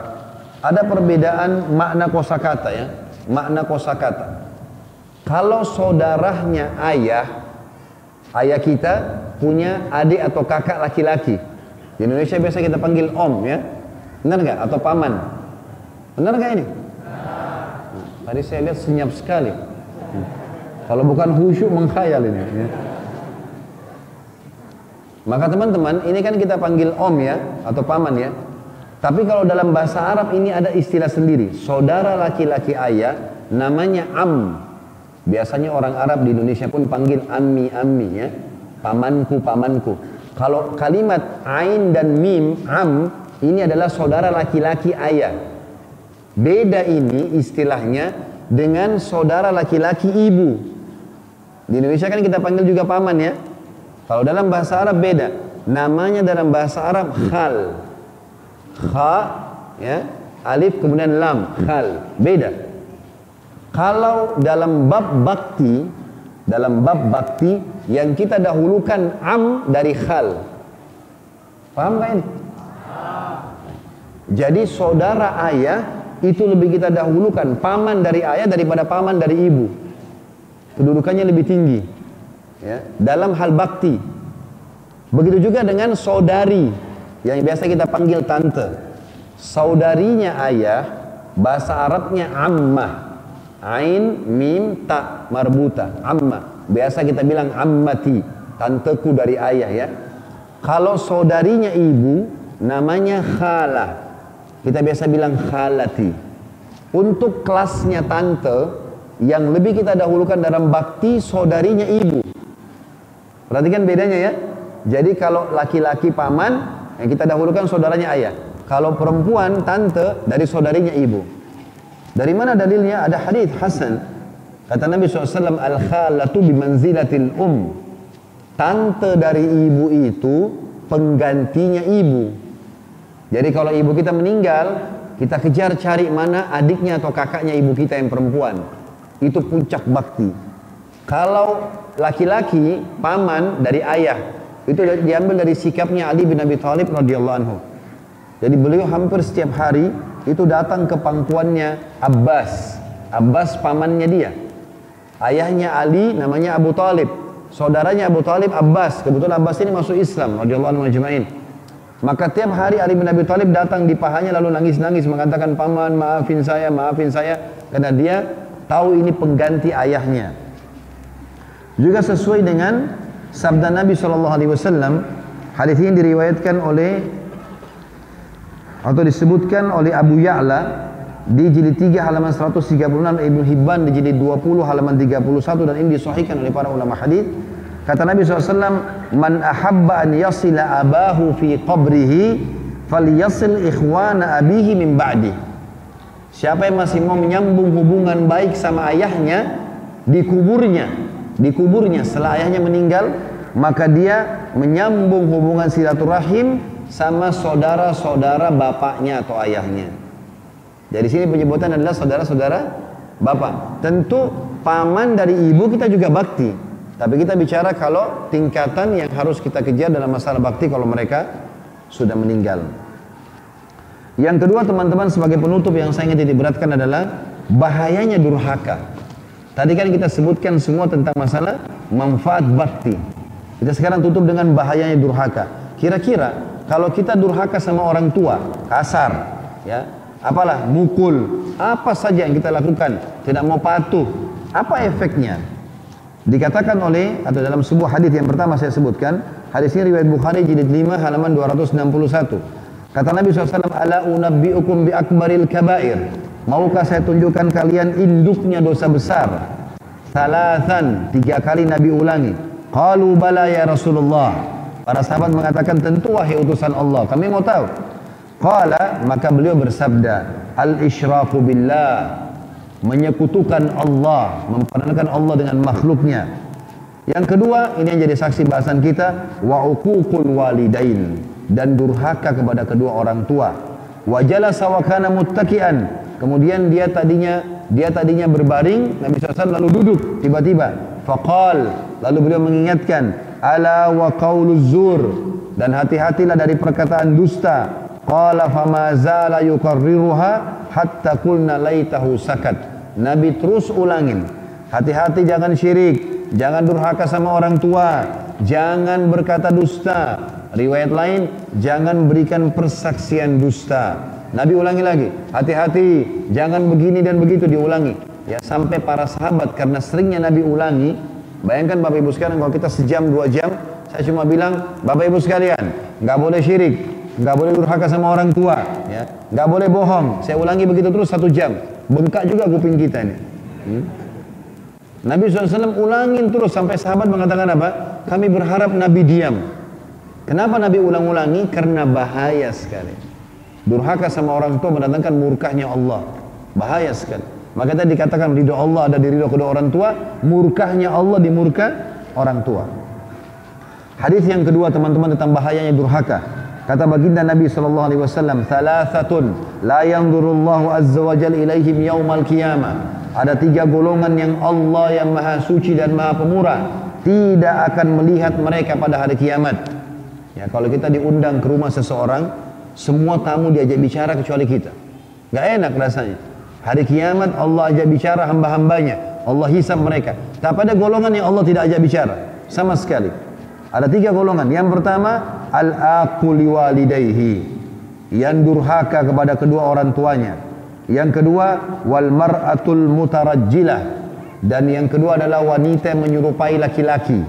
ada perbedaan makna kosakata ya, makna kosakata. Kalau saudaranya ayah, ayah kita punya adik atau kakak laki-laki, di Indonesia biasa kita panggil om ya. Benar nggak? Atau paman? Benar nggak ini? Tadi saya lihat senyap sekali. Kalau bukan khusyuk mengkhayal ini. Ya. Maka teman-teman, ini kan kita panggil om ya, atau paman ya. Tapi kalau dalam bahasa Arab ini ada istilah sendiri. Saudara laki-laki ayah namanya am. Biasanya orang Arab di Indonesia pun panggil ammi-ammi ya. Pamanku, pamanku. Kalau kalimat ain dan mim am ini adalah saudara laki-laki ayah. Beda ini istilahnya dengan saudara laki-laki ibu. Di Indonesia kan kita panggil juga paman ya. Kalau dalam bahasa Arab beda. namanya dalam bahasa Arab khal. Kha, ya, alif kemudian lam, khal. Beda. Kalau dalam bab bakti, dalam bab bakti yang kita dahulukan am dari khal. Paham gak ini? Jadi saudara ayah itu lebih kita dahulukan paman dari ayah daripada paman dari ibu. Kedudukannya lebih tinggi. Ya, dalam hal bakti. Begitu juga dengan saudari yang biasa kita panggil tante. Saudarinya ayah bahasa Arabnya ammah. Ain mim ta marbuta amma. Biasa kita bilang ammati, tanteku dari ayah ya. Kalau saudarinya ibu namanya khalah. Kita biasa bilang khalati. Untuk kelasnya tante yang lebih kita dahulukan dalam bakti saudarinya ibu. Perhatikan bedanya ya. Jadi kalau laki-laki paman yang kita dahulukan saudaranya ayah. Kalau perempuan tante dari saudarinya ibu. Dari mana dalilnya? Ada hadis Hasan. Kata Nabi SAW, Al-khalatu bimanzilatil um. Tante dari ibu itu penggantinya ibu. Jadi kalau ibu kita meninggal, kita kejar cari mana adiknya atau kakaknya ibu kita yang perempuan. Itu puncak bakti. Kalau laki-laki paman dari ayah, itu diambil dari sikapnya Ali bin Abi Thalib radhiyallahu anhu. Jadi beliau hampir setiap hari itu datang ke pangkuannya Abbas. Abbas pamannya dia. Ayahnya Ali namanya Abu Talib. Saudaranya Abu Talib Abbas. Kebetulan Abbas ini masuk Islam radhiyallahu anhu. Maka tiap hari Ali bin Abi Thalib datang di pahanya lalu nangis-nangis mengatakan paman maafin saya, maafin saya karena dia tahu ini pengganti ayahnya. Juga sesuai dengan sabda Nabi Shallallahu Alaihi Wasallam, hadis ini diriwayatkan oleh atau disebutkan oleh Abu Ya'la di jilid 3 halaman 136 Ibnu Hibban di jilid 20 halaman 31 dan ini disahihkan oleh para ulama hadis Kata Nabi SAW, Man ahabba an yasila abahu fi qabrihi, falyasil ikhwana abihi min ba'di. Siapa yang masih mau menyambung hubungan baik sama ayahnya, di kuburnya, di kuburnya setelah ayahnya meninggal, maka dia menyambung hubungan silaturahim sama saudara-saudara bapaknya atau ayahnya. Dari sini penyebutan adalah saudara-saudara bapak. Tentu paman dari ibu kita juga bakti. Tapi kita bicara kalau tingkatan yang harus kita kejar dalam masalah bakti kalau mereka sudah meninggal. Yang kedua teman-teman sebagai penutup yang saya ingin diberatkan adalah bahayanya durhaka. Tadi kan kita sebutkan semua tentang masalah manfaat bakti. Kita sekarang tutup dengan bahayanya durhaka. Kira-kira kalau kita durhaka sama orang tua, kasar, ya, apalah mukul, apa saja yang kita lakukan, tidak mau patuh, apa efeknya? Dikatakan oleh atau dalam sebuah hadis yang pertama saya sebutkan, hadis ini riwayat Bukhari jilid 5 halaman 261. Kata Nabi SAW, Ala unabbi'ukum bi akbaril kabair. Maukah saya tunjukkan kalian induknya dosa besar? Salatan, tiga kali Nabi ulangi. Qalu bala ya Rasulullah. Para sahabat mengatakan, tentu wahai utusan Allah. Kami mau tahu. Qala, maka beliau bersabda, Al-ishraku billah menyekutukan Allah, memperkenalkan Allah dengan makhluknya. Yang kedua, ini yang jadi saksi bahasan kita, wa uququl walidain dan durhaka kepada kedua orang tua. Wa jalasa wa kana muttaki'an. Kemudian dia tadinya dia tadinya berbaring, Nabi SAW lalu duduk tiba-tiba. Faqal, lalu beliau mengingatkan, ala wa qauluz zur dan hati-hatilah dari perkataan dusta. Qala fama zala yukarriruha hatta kulna laitahu sakat. Nabi terus ulangin. Hati-hati jangan syirik, jangan durhaka sama orang tua, jangan berkata dusta. Riwayat lain, jangan berikan persaksian dusta. Nabi ulangi lagi, hati-hati, jangan begini dan begitu diulangi. Ya sampai para sahabat karena seringnya Nabi ulangi, bayangkan Bapak Ibu sekalian kalau kita sejam dua jam, saya cuma bilang, Bapak Ibu sekalian, nggak boleh syirik, nggak boleh durhaka sama orang tua, ya, nggak boleh bohong. Saya ulangi begitu terus satu jam, bengkak juga kuping kita ini. Hmm? Nabi SAW ulangin terus sampai sahabat mengatakan apa? Kami berharap Nabi diam. Kenapa Nabi ulang-ulangi? Karena bahaya sekali. Durhaka sama orang tua mendatangkan murkahnya Allah. Bahaya sekali. Maka tadi dikatakan ridho Allah ada di ridho kedua orang tua, murkahnya Allah di murka orang tua. Hadis yang kedua teman-teman tentang bahayanya durhaka. Kata baginda Nabi sallallahu alaihi wasallam, "Thalathatun la yanzurullahu azza wa jalla ilaihim yaumal qiyamah." Ada tiga golongan yang Allah yang Maha Suci dan Maha Pemurah tidak akan melihat mereka pada hari kiamat. Ya, kalau kita diundang ke rumah seseorang, semua tamu diajak bicara kecuali kita. Gak enak rasanya. Hari kiamat Allah ajak bicara hamba-hambanya. Allah hisab mereka. Tapi ada golongan yang Allah tidak ajak bicara. Sama sekali. Ada tiga golongan. Yang pertama, al-aquli walidayhi. Yang durhaka kepada kedua orang tuanya. Yang kedua, wal mar'atul mutarajjilah. Dan yang kedua adalah wanita yang menyerupai laki-laki.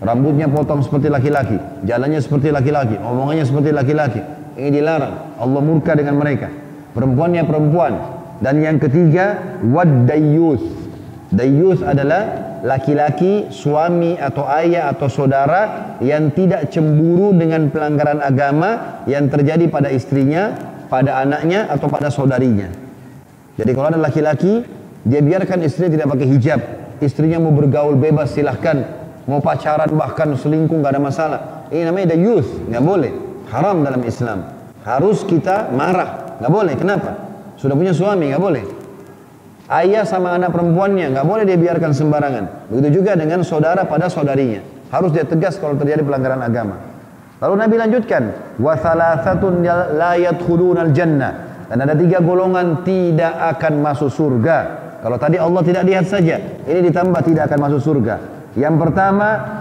Rambutnya potong seperti laki-laki. Jalannya seperti laki-laki. Omongannya seperti laki-laki. Ini dilarang. Allah murka dengan mereka. Perempuannya perempuan. Dan yang ketiga, wad dayyus. Dayyus adalah laki-laki, suami atau ayah atau saudara yang tidak cemburu dengan pelanggaran agama yang terjadi pada istrinya, pada anaknya atau pada saudarinya. Jadi kalau ada laki-laki, dia biarkan istrinya tidak pakai hijab, istrinya mau bergaul bebas silahkan, mau pacaran bahkan selingkuh nggak ada masalah. Ini namanya the youth, nggak boleh, haram dalam Islam. Harus kita marah, nggak boleh. Kenapa? Sudah punya suami, nggak boleh. Ayah sama anak perempuannya nggak boleh dia biarkan sembarangan. Begitu juga dengan saudara pada saudarinya. Harus dia tegas kalau terjadi pelanggaran agama. Lalu Nabi lanjutkan, wa thalathatun la yadkhuluna jannah. Dan ada tiga golongan tidak akan masuk surga. Kalau tadi Allah tidak lihat saja, ini ditambah tidak akan masuk surga. Yang pertama,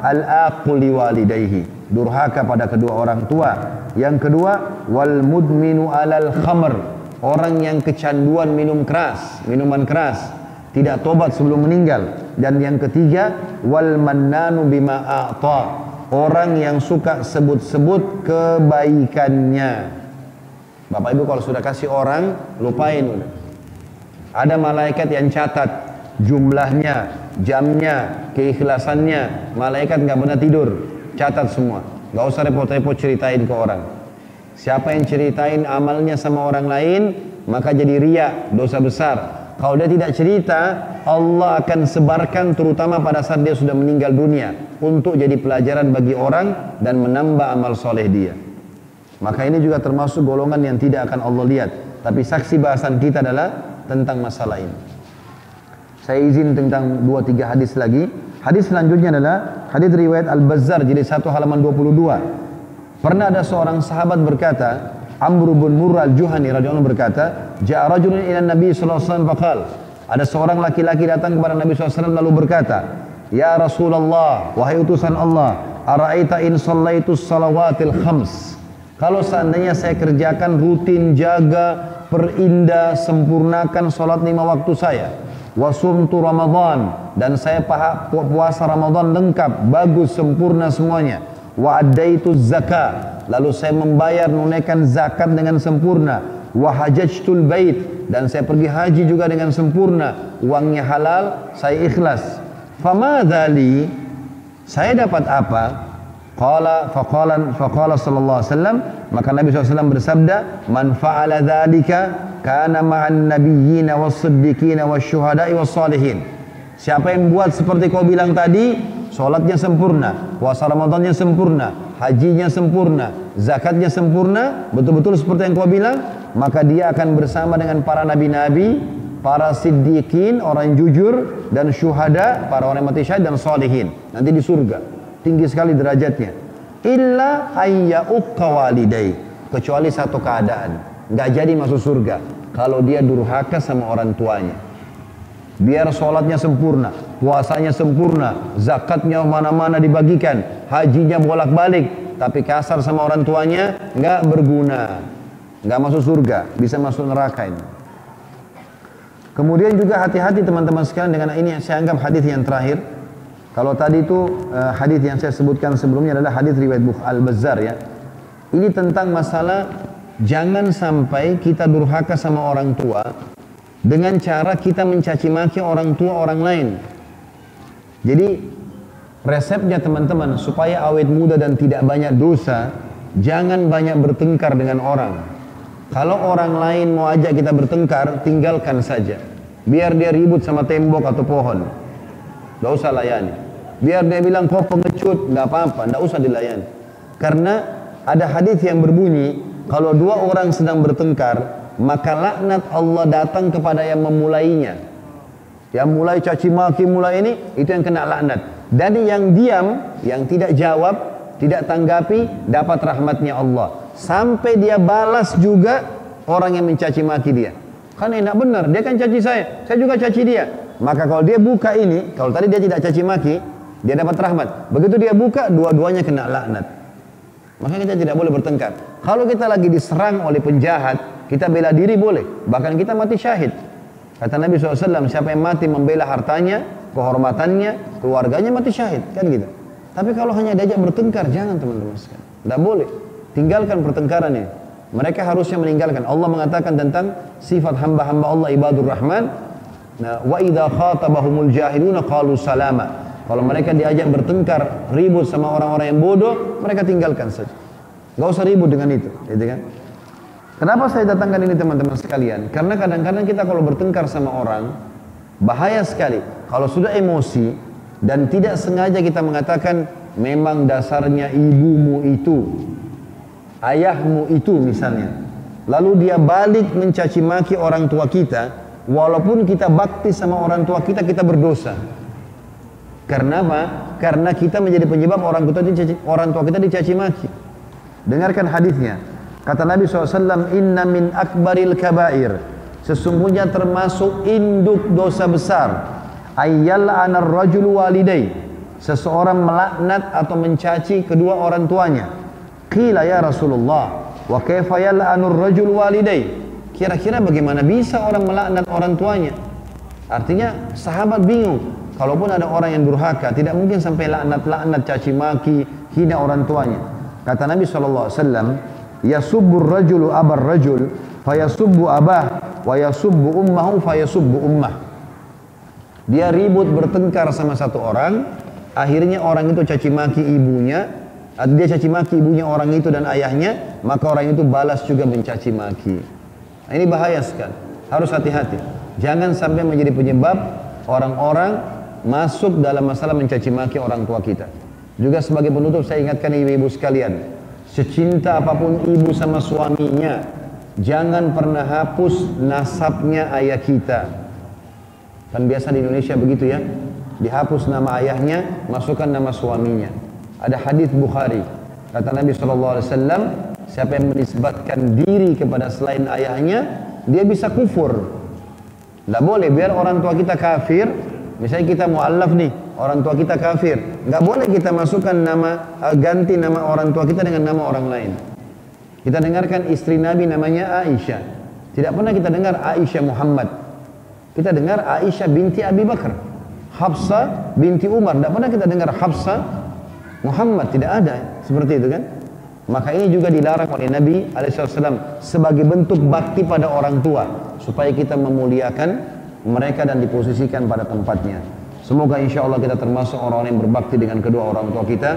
walidayhi, durhaka pada kedua orang tua. Yang kedua, wal mudminu alal khamr, orang yang kecanduan minum keras, minuman keras, tidak tobat sebelum meninggal. Dan yang ketiga, wal mannanu bima a'ta, orang yang suka sebut-sebut kebaikannya. Bapak Ibu kalau sudah kasih orang, lupain Ada malaikat yang catat jumlahnya, jamnya, keikhlasannya. Malaikat nggak pernah tidur, catat semua. Gak usah repot-repot ceritain ke orang. Siapa yang ceritain amalnya sama orang lain, maka jadi ria, dosa besar. Kalau dia tidak cerita, Allah akan sebarkan terutama pada saat dia sudah meninggal dunia untuk jadi pelajaran bagi orang dan menambah amal soleh dia. Maka ini juga termasuk golongan yang tidak akan Allah lihat. Tapi saksi bahasan kita adalah tentang masalah ini. Saya izin tentang dua tiga hadis lagi. Hadis selanjutnya adalah hadis riwayat Al-Bazzar jadi satu halaman 22. Pernah ada seorang sahabat berkata, Amr bin Murrah al-Juhani radhiyallahu berkata, "Ja'a rajulun ila Nabi sallallahu alaihi wasallam faqal." Ada seorang laki-laki datang kepada Nabi SAW lalu berkata, Ya Rasulullah, wahai utusan Allah, Ara'aita in sallaitu salawatil khams. Kalau seandainya saya kerjakan rutin jaga, perindah, sempurnakan salat lima waktu saya. Wasumtu Ramadan dan saya puasa Ramadan lengkap, bagus, sempurna semuanya wa addaitu zakat lalu saya membayar menunaikan zakat dengan sempurna. Wa hajajtul bait. Dan saya pergi haji juga dengan sempurna. Uangnya halal saya ikhlas. Famadali saya dapat apa? Qala faqala faqala sallallahu alaihi wasallam. Maka Nabi SAW bersabda man fa'ala dzalika kana ma'an nabiyyin was-siddiqin wasyuhada'i was-salihin siapa yang buat seperti kau bilang tadi Sholatnya sempurna, puasa Ramadannya sempurna, hajinya sempurna, zakatnya sempurna, betul-betul seperti yang kau bilang, maka dia akan bersama dengan para nabi-nabi, para siddiqin, orang jujur, dan syuhada, para orang mati syahid, dan salihin. Nanti di surga. Tinggi sekali derajatnya. Illa ayya'ukka walidai. Kecuali satu keadaan. Nggak jadi masuk surga. Kalau dia durhaka sama orang tuanya. Biar sholatnya sempurna, puasanya sempurna, zakatnya mana-mana dibagikan, hajinya bolak-balik, tapi kasar sama orang tuanya nggak berguna, nggak masuk surga, bisa masuk neraka ini. Kemudian juga hati-hati teman-teman sekalian dengan ini yang saya anggap hadis yang terakhir. Kalau tadi itu uh, hadis yang saya sebutkan sebelumnya adalah hadis riwayat Bukh Al-Bazzar ya. Ini tentang masalah jangan sampai kita durhaka sama orang tua dengan cara kita mencaci maki orang tua orang lain. Jadi resepnya teman-teman supaya awet muda dan tidak banyak dosa, jangan banyak bertengkar dengan orang. Kalau orang lain mau ajak kita bertengkar, tinggalkan saja. Biar dia ribut sama tembok atau pohon. Gak usah layani. biar dia bilang kau pengecut, nggak apa-apa, nggak usah dilayani. Karena ada hadis yang berbunyi, kalau dua orang sedang bertengkar, maka laknat Allah datang kepada yang memulainya. Yang mulai caci maki mulai ini, itu yang kena laknat. Dan yang diam, yang tidak jawab, tidak tanggapi, dapat rahmatnya Allah. Sampai dia balas juga orang yang mencaci maki dia. Kan enak benar, dia kan caci saya, saya juga caci dia. Maka kalau dia buka ini, kalau tadi dia tidak caci maki, dia dapat rahmat. Begitu dia buka, dua-duanya kena laknat. Maka kita tidak boleh bertengkar. Kalau kita lagi diserang oleh penjahat, kita bela diri boleh. Bahkan kita mati syahid. Kata Nabi SAW, siapa yang mati membela hartanya, kehormatannya, keluarganya mati syahid. Kan gitu. Tapi kalau hanya diajak bertengkar, jangan teman-teman sekalian. Tidak boleh. Tinggalkan pertengkaran ini. Mereka harusnya meninggalkan. Allah mengatakan tentang sifat hamba-hamba Allah ibadur rahman. Nah, wa idza khatabahumul jahiluna qalu salama. Kalau mereka diajak bertengkar, ribut sama orang-orang yang bodoh, mereka tinggalkan saja. Gak usah ribut dengan itu, gitu kan? Kenapa saya datangkan ini teman-teman sekalian? Karena kadang-kadang kita kalau bertengkar sama orang, bahaya sekali. Kalau sudah emosi dan tidak sengaja kita mengatakan memang dasarnya ibumu itu, ayahmu itu misalnya. Lalu dia balik mencaci maki orang tua kita, walaupun kita bakti sama orang tua kita, kita berdosa. Karena apa? Karena kita menjadi penyebab orang tua dicaci, orang tua kita dicaci maki. Dengarkan hadisnya. Kata Nabi SAW, Inna min akbaril kabair. Sesungguhnya termasuk induk dosa besar. Ayyal anar rajul walidai. Seseorang melaknat atau mencaci kedua orang tuanya. Qila ya Rasulullah, wa kaifa yal'anur rajul walidai? Kira-kira bagaimana bisa orang melaknat orang tuanya? Artinya sahabat bingung. Kalaupun ada orang yang durhaka, tidak mungkin sampai laknat-laknat, caci maki, hina orang tuanya. Kata Nabi SAW, Yasubbur rajulu abar rajul, fayasubbu abah, wa yasubbu ummahu, fayasubbu ummah. Dia ribut bertengkar sama satu orang, akhirnya orang itu caci maki ibunya, dia caci maki ibunya orang itu dan ayahnya, maka orang itu balas juga mencaci maki. Nah, ini bahaya sekali. Harus hati-hati. Jangan sampai menjadi penyebab orang-orang masuk dalam masalah mencaci maki orang tua kita. Juga sebagai penutup saya ingatkan ibu-ibu sekalian, secinta apa pun ibu sama suaminya, jangan pernah hapus nasabnya ayah kita. Kan biasa di Indonesia begitu ya, dihapus nama ayahnya, masukkan nama suaminya. Ada hadis Bukhari, kata Nabi SAW, siapa yang menisbatkan diri kepada selain ayahnya, dia bisa kufur. Tidak boleh, biar orang tua kita kafir, Misalnya kita mualaf nih, orang tua kita kafir, nggak boleh kita masukkan nama uh, ganti nama orang tua kita dengan nama orang lain. Kita dengarkan istri Nabi namanya Aisyah. Tidak pernah kita dengar Aisyah Muhammad. Kita dengar Aisyah binti Abi Bakar. Hafsa binti Umar. Tidak pernah kita dengar Hafsa Muhammad. Tidak ada seperti itu kan? Maka ini juga dilarang oleh Nabi Alaihissalam sebagai bentuk bakti pada orang tua supaya kita memuliakan mereka dan diposisikan pada tempatnya. Semoga insya Allah kita termasuk orang-orang yang berbakti dengan kedua orang tua kita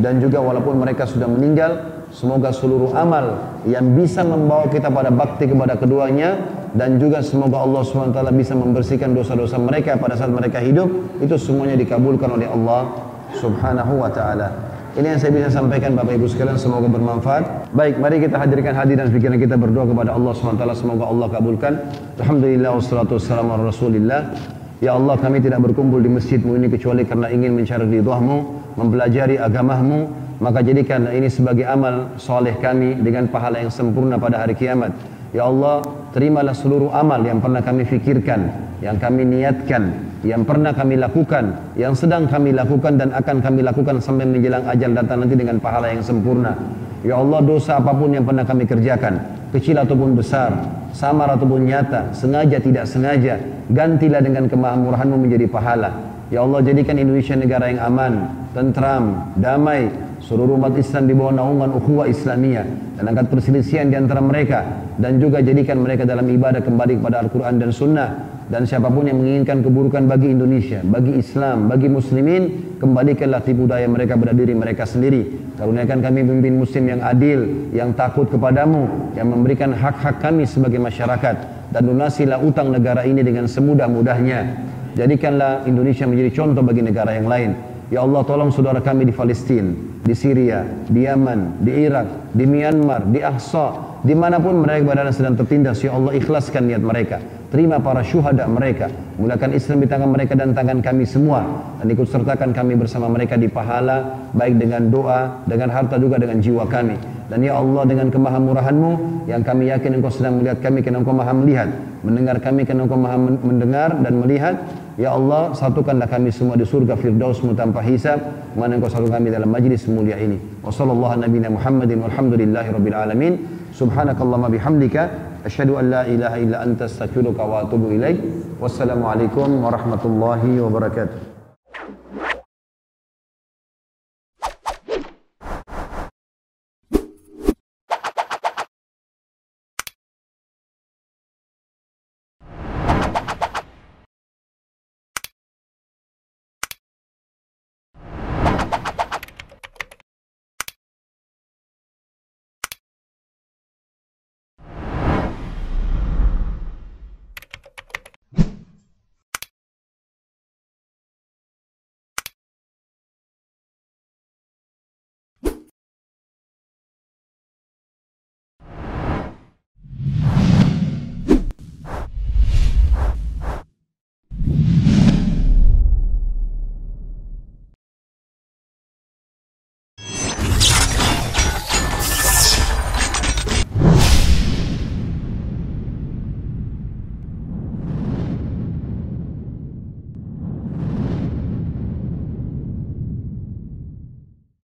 dan juga walaupun mereka sudah meninggal, semoga seluruh amal yang bisa membawa kita pada bakti kepada keduanya dan juga semoga Allah SWT bisa membersihkan dosa-dosa mereka pada saat mereka hidup itu semuanya dikabulkan oleh Allah Subhanahu wa taala. Ini yang saya bisa sampaikan Bapak Ibu sekalian semoga bermanfaat. Baik, mari kita hadirkan hati dan pikiran kita berdoa kepada Allah SWT semoga Allah kabulkan. Alhamdulillah wassalatu wassalamu ala Rasulillah. Ya Allah kami tidak berkumpul di masjidmu ini kecuali karena ingin mencari ridhamu, mempelajari agamamu, maka jadikan ini sebagai amal soleh kami dengan pahala yang sempurna pada hari kiamat. Ya Allah, terimalah seluruh amal yang pernah kami fikirkan, yang kami niatkan, yang pernah kami lakukan, yang sedang kami lakukan dan akan kami lakukan sampai menjelang ajal datang nanti dengan pahala yang sempurna. Ya Allah dosa apa pun yang pernah kami kerjakan, kecil ataupun besar, samar ataupun nyata, sengaja tidak sengaja, gantilah dengan kemahamurahanmu menjadi pahala. Ya Allah jadikan Indonesia negara yang aman, tentram, damai, seluruh umat Islam di bawah naungan ukhuwah Islamiyah dan angkat perselisihan di antara mereka dan juga jadikan mereka dalam ibadah kembali kepada Al-Quran dan Sunnah dan siapa pun yang menginginkan keburukan bagi Indonesia, bagi Islam, bagi muslimin, kembalikanlah tipu daya mereka pada diri mereka sendiri. Karuniakan kami pemimpin muslim yang adil, yang takut kepadamu, yang memberikan hak-hak kami sebagai masyarakat dan lunasilah utang negara ini dengan semudah-mudahnya. Jadikanlah Indonesia menjadi contoh bagi negara yang lain. Ya Allah tolong saudara kami di Palestina, di Syria, di Yaman, di Irak, di Myanmar, di Ahsa, di mana pun mereka berada sedang tertindas. Ya Allah ikhlaskan niat mereka. Terima para syuhada mereka. Mulakan Islam di tangan mereka dan tangan kami semua. Dan ikut sertakan kami bersama mereka di pahala. Baik dengan doa, dengan harta juga dengan jiwa kami. Dan ya Allah dengan kemahamurahanmu yang kami yakin engkau sedang melihat kami karena engkau maha melihat. Mendengar kami karena engkau maha mendengar dan melihat. Ya Allah, satukanlah kami semua di surga firdausmu tanpa hisab. Mana engkau satukan kami dalam majlis mulia ini. Wassalamualaikum warahmatullahi Muhammadin walhamdulillahi rabbil alamin. Bihamdika. An la ilaha illa anta wa atubu. Wassalamualaikum warahmatullahi wabarakatuh.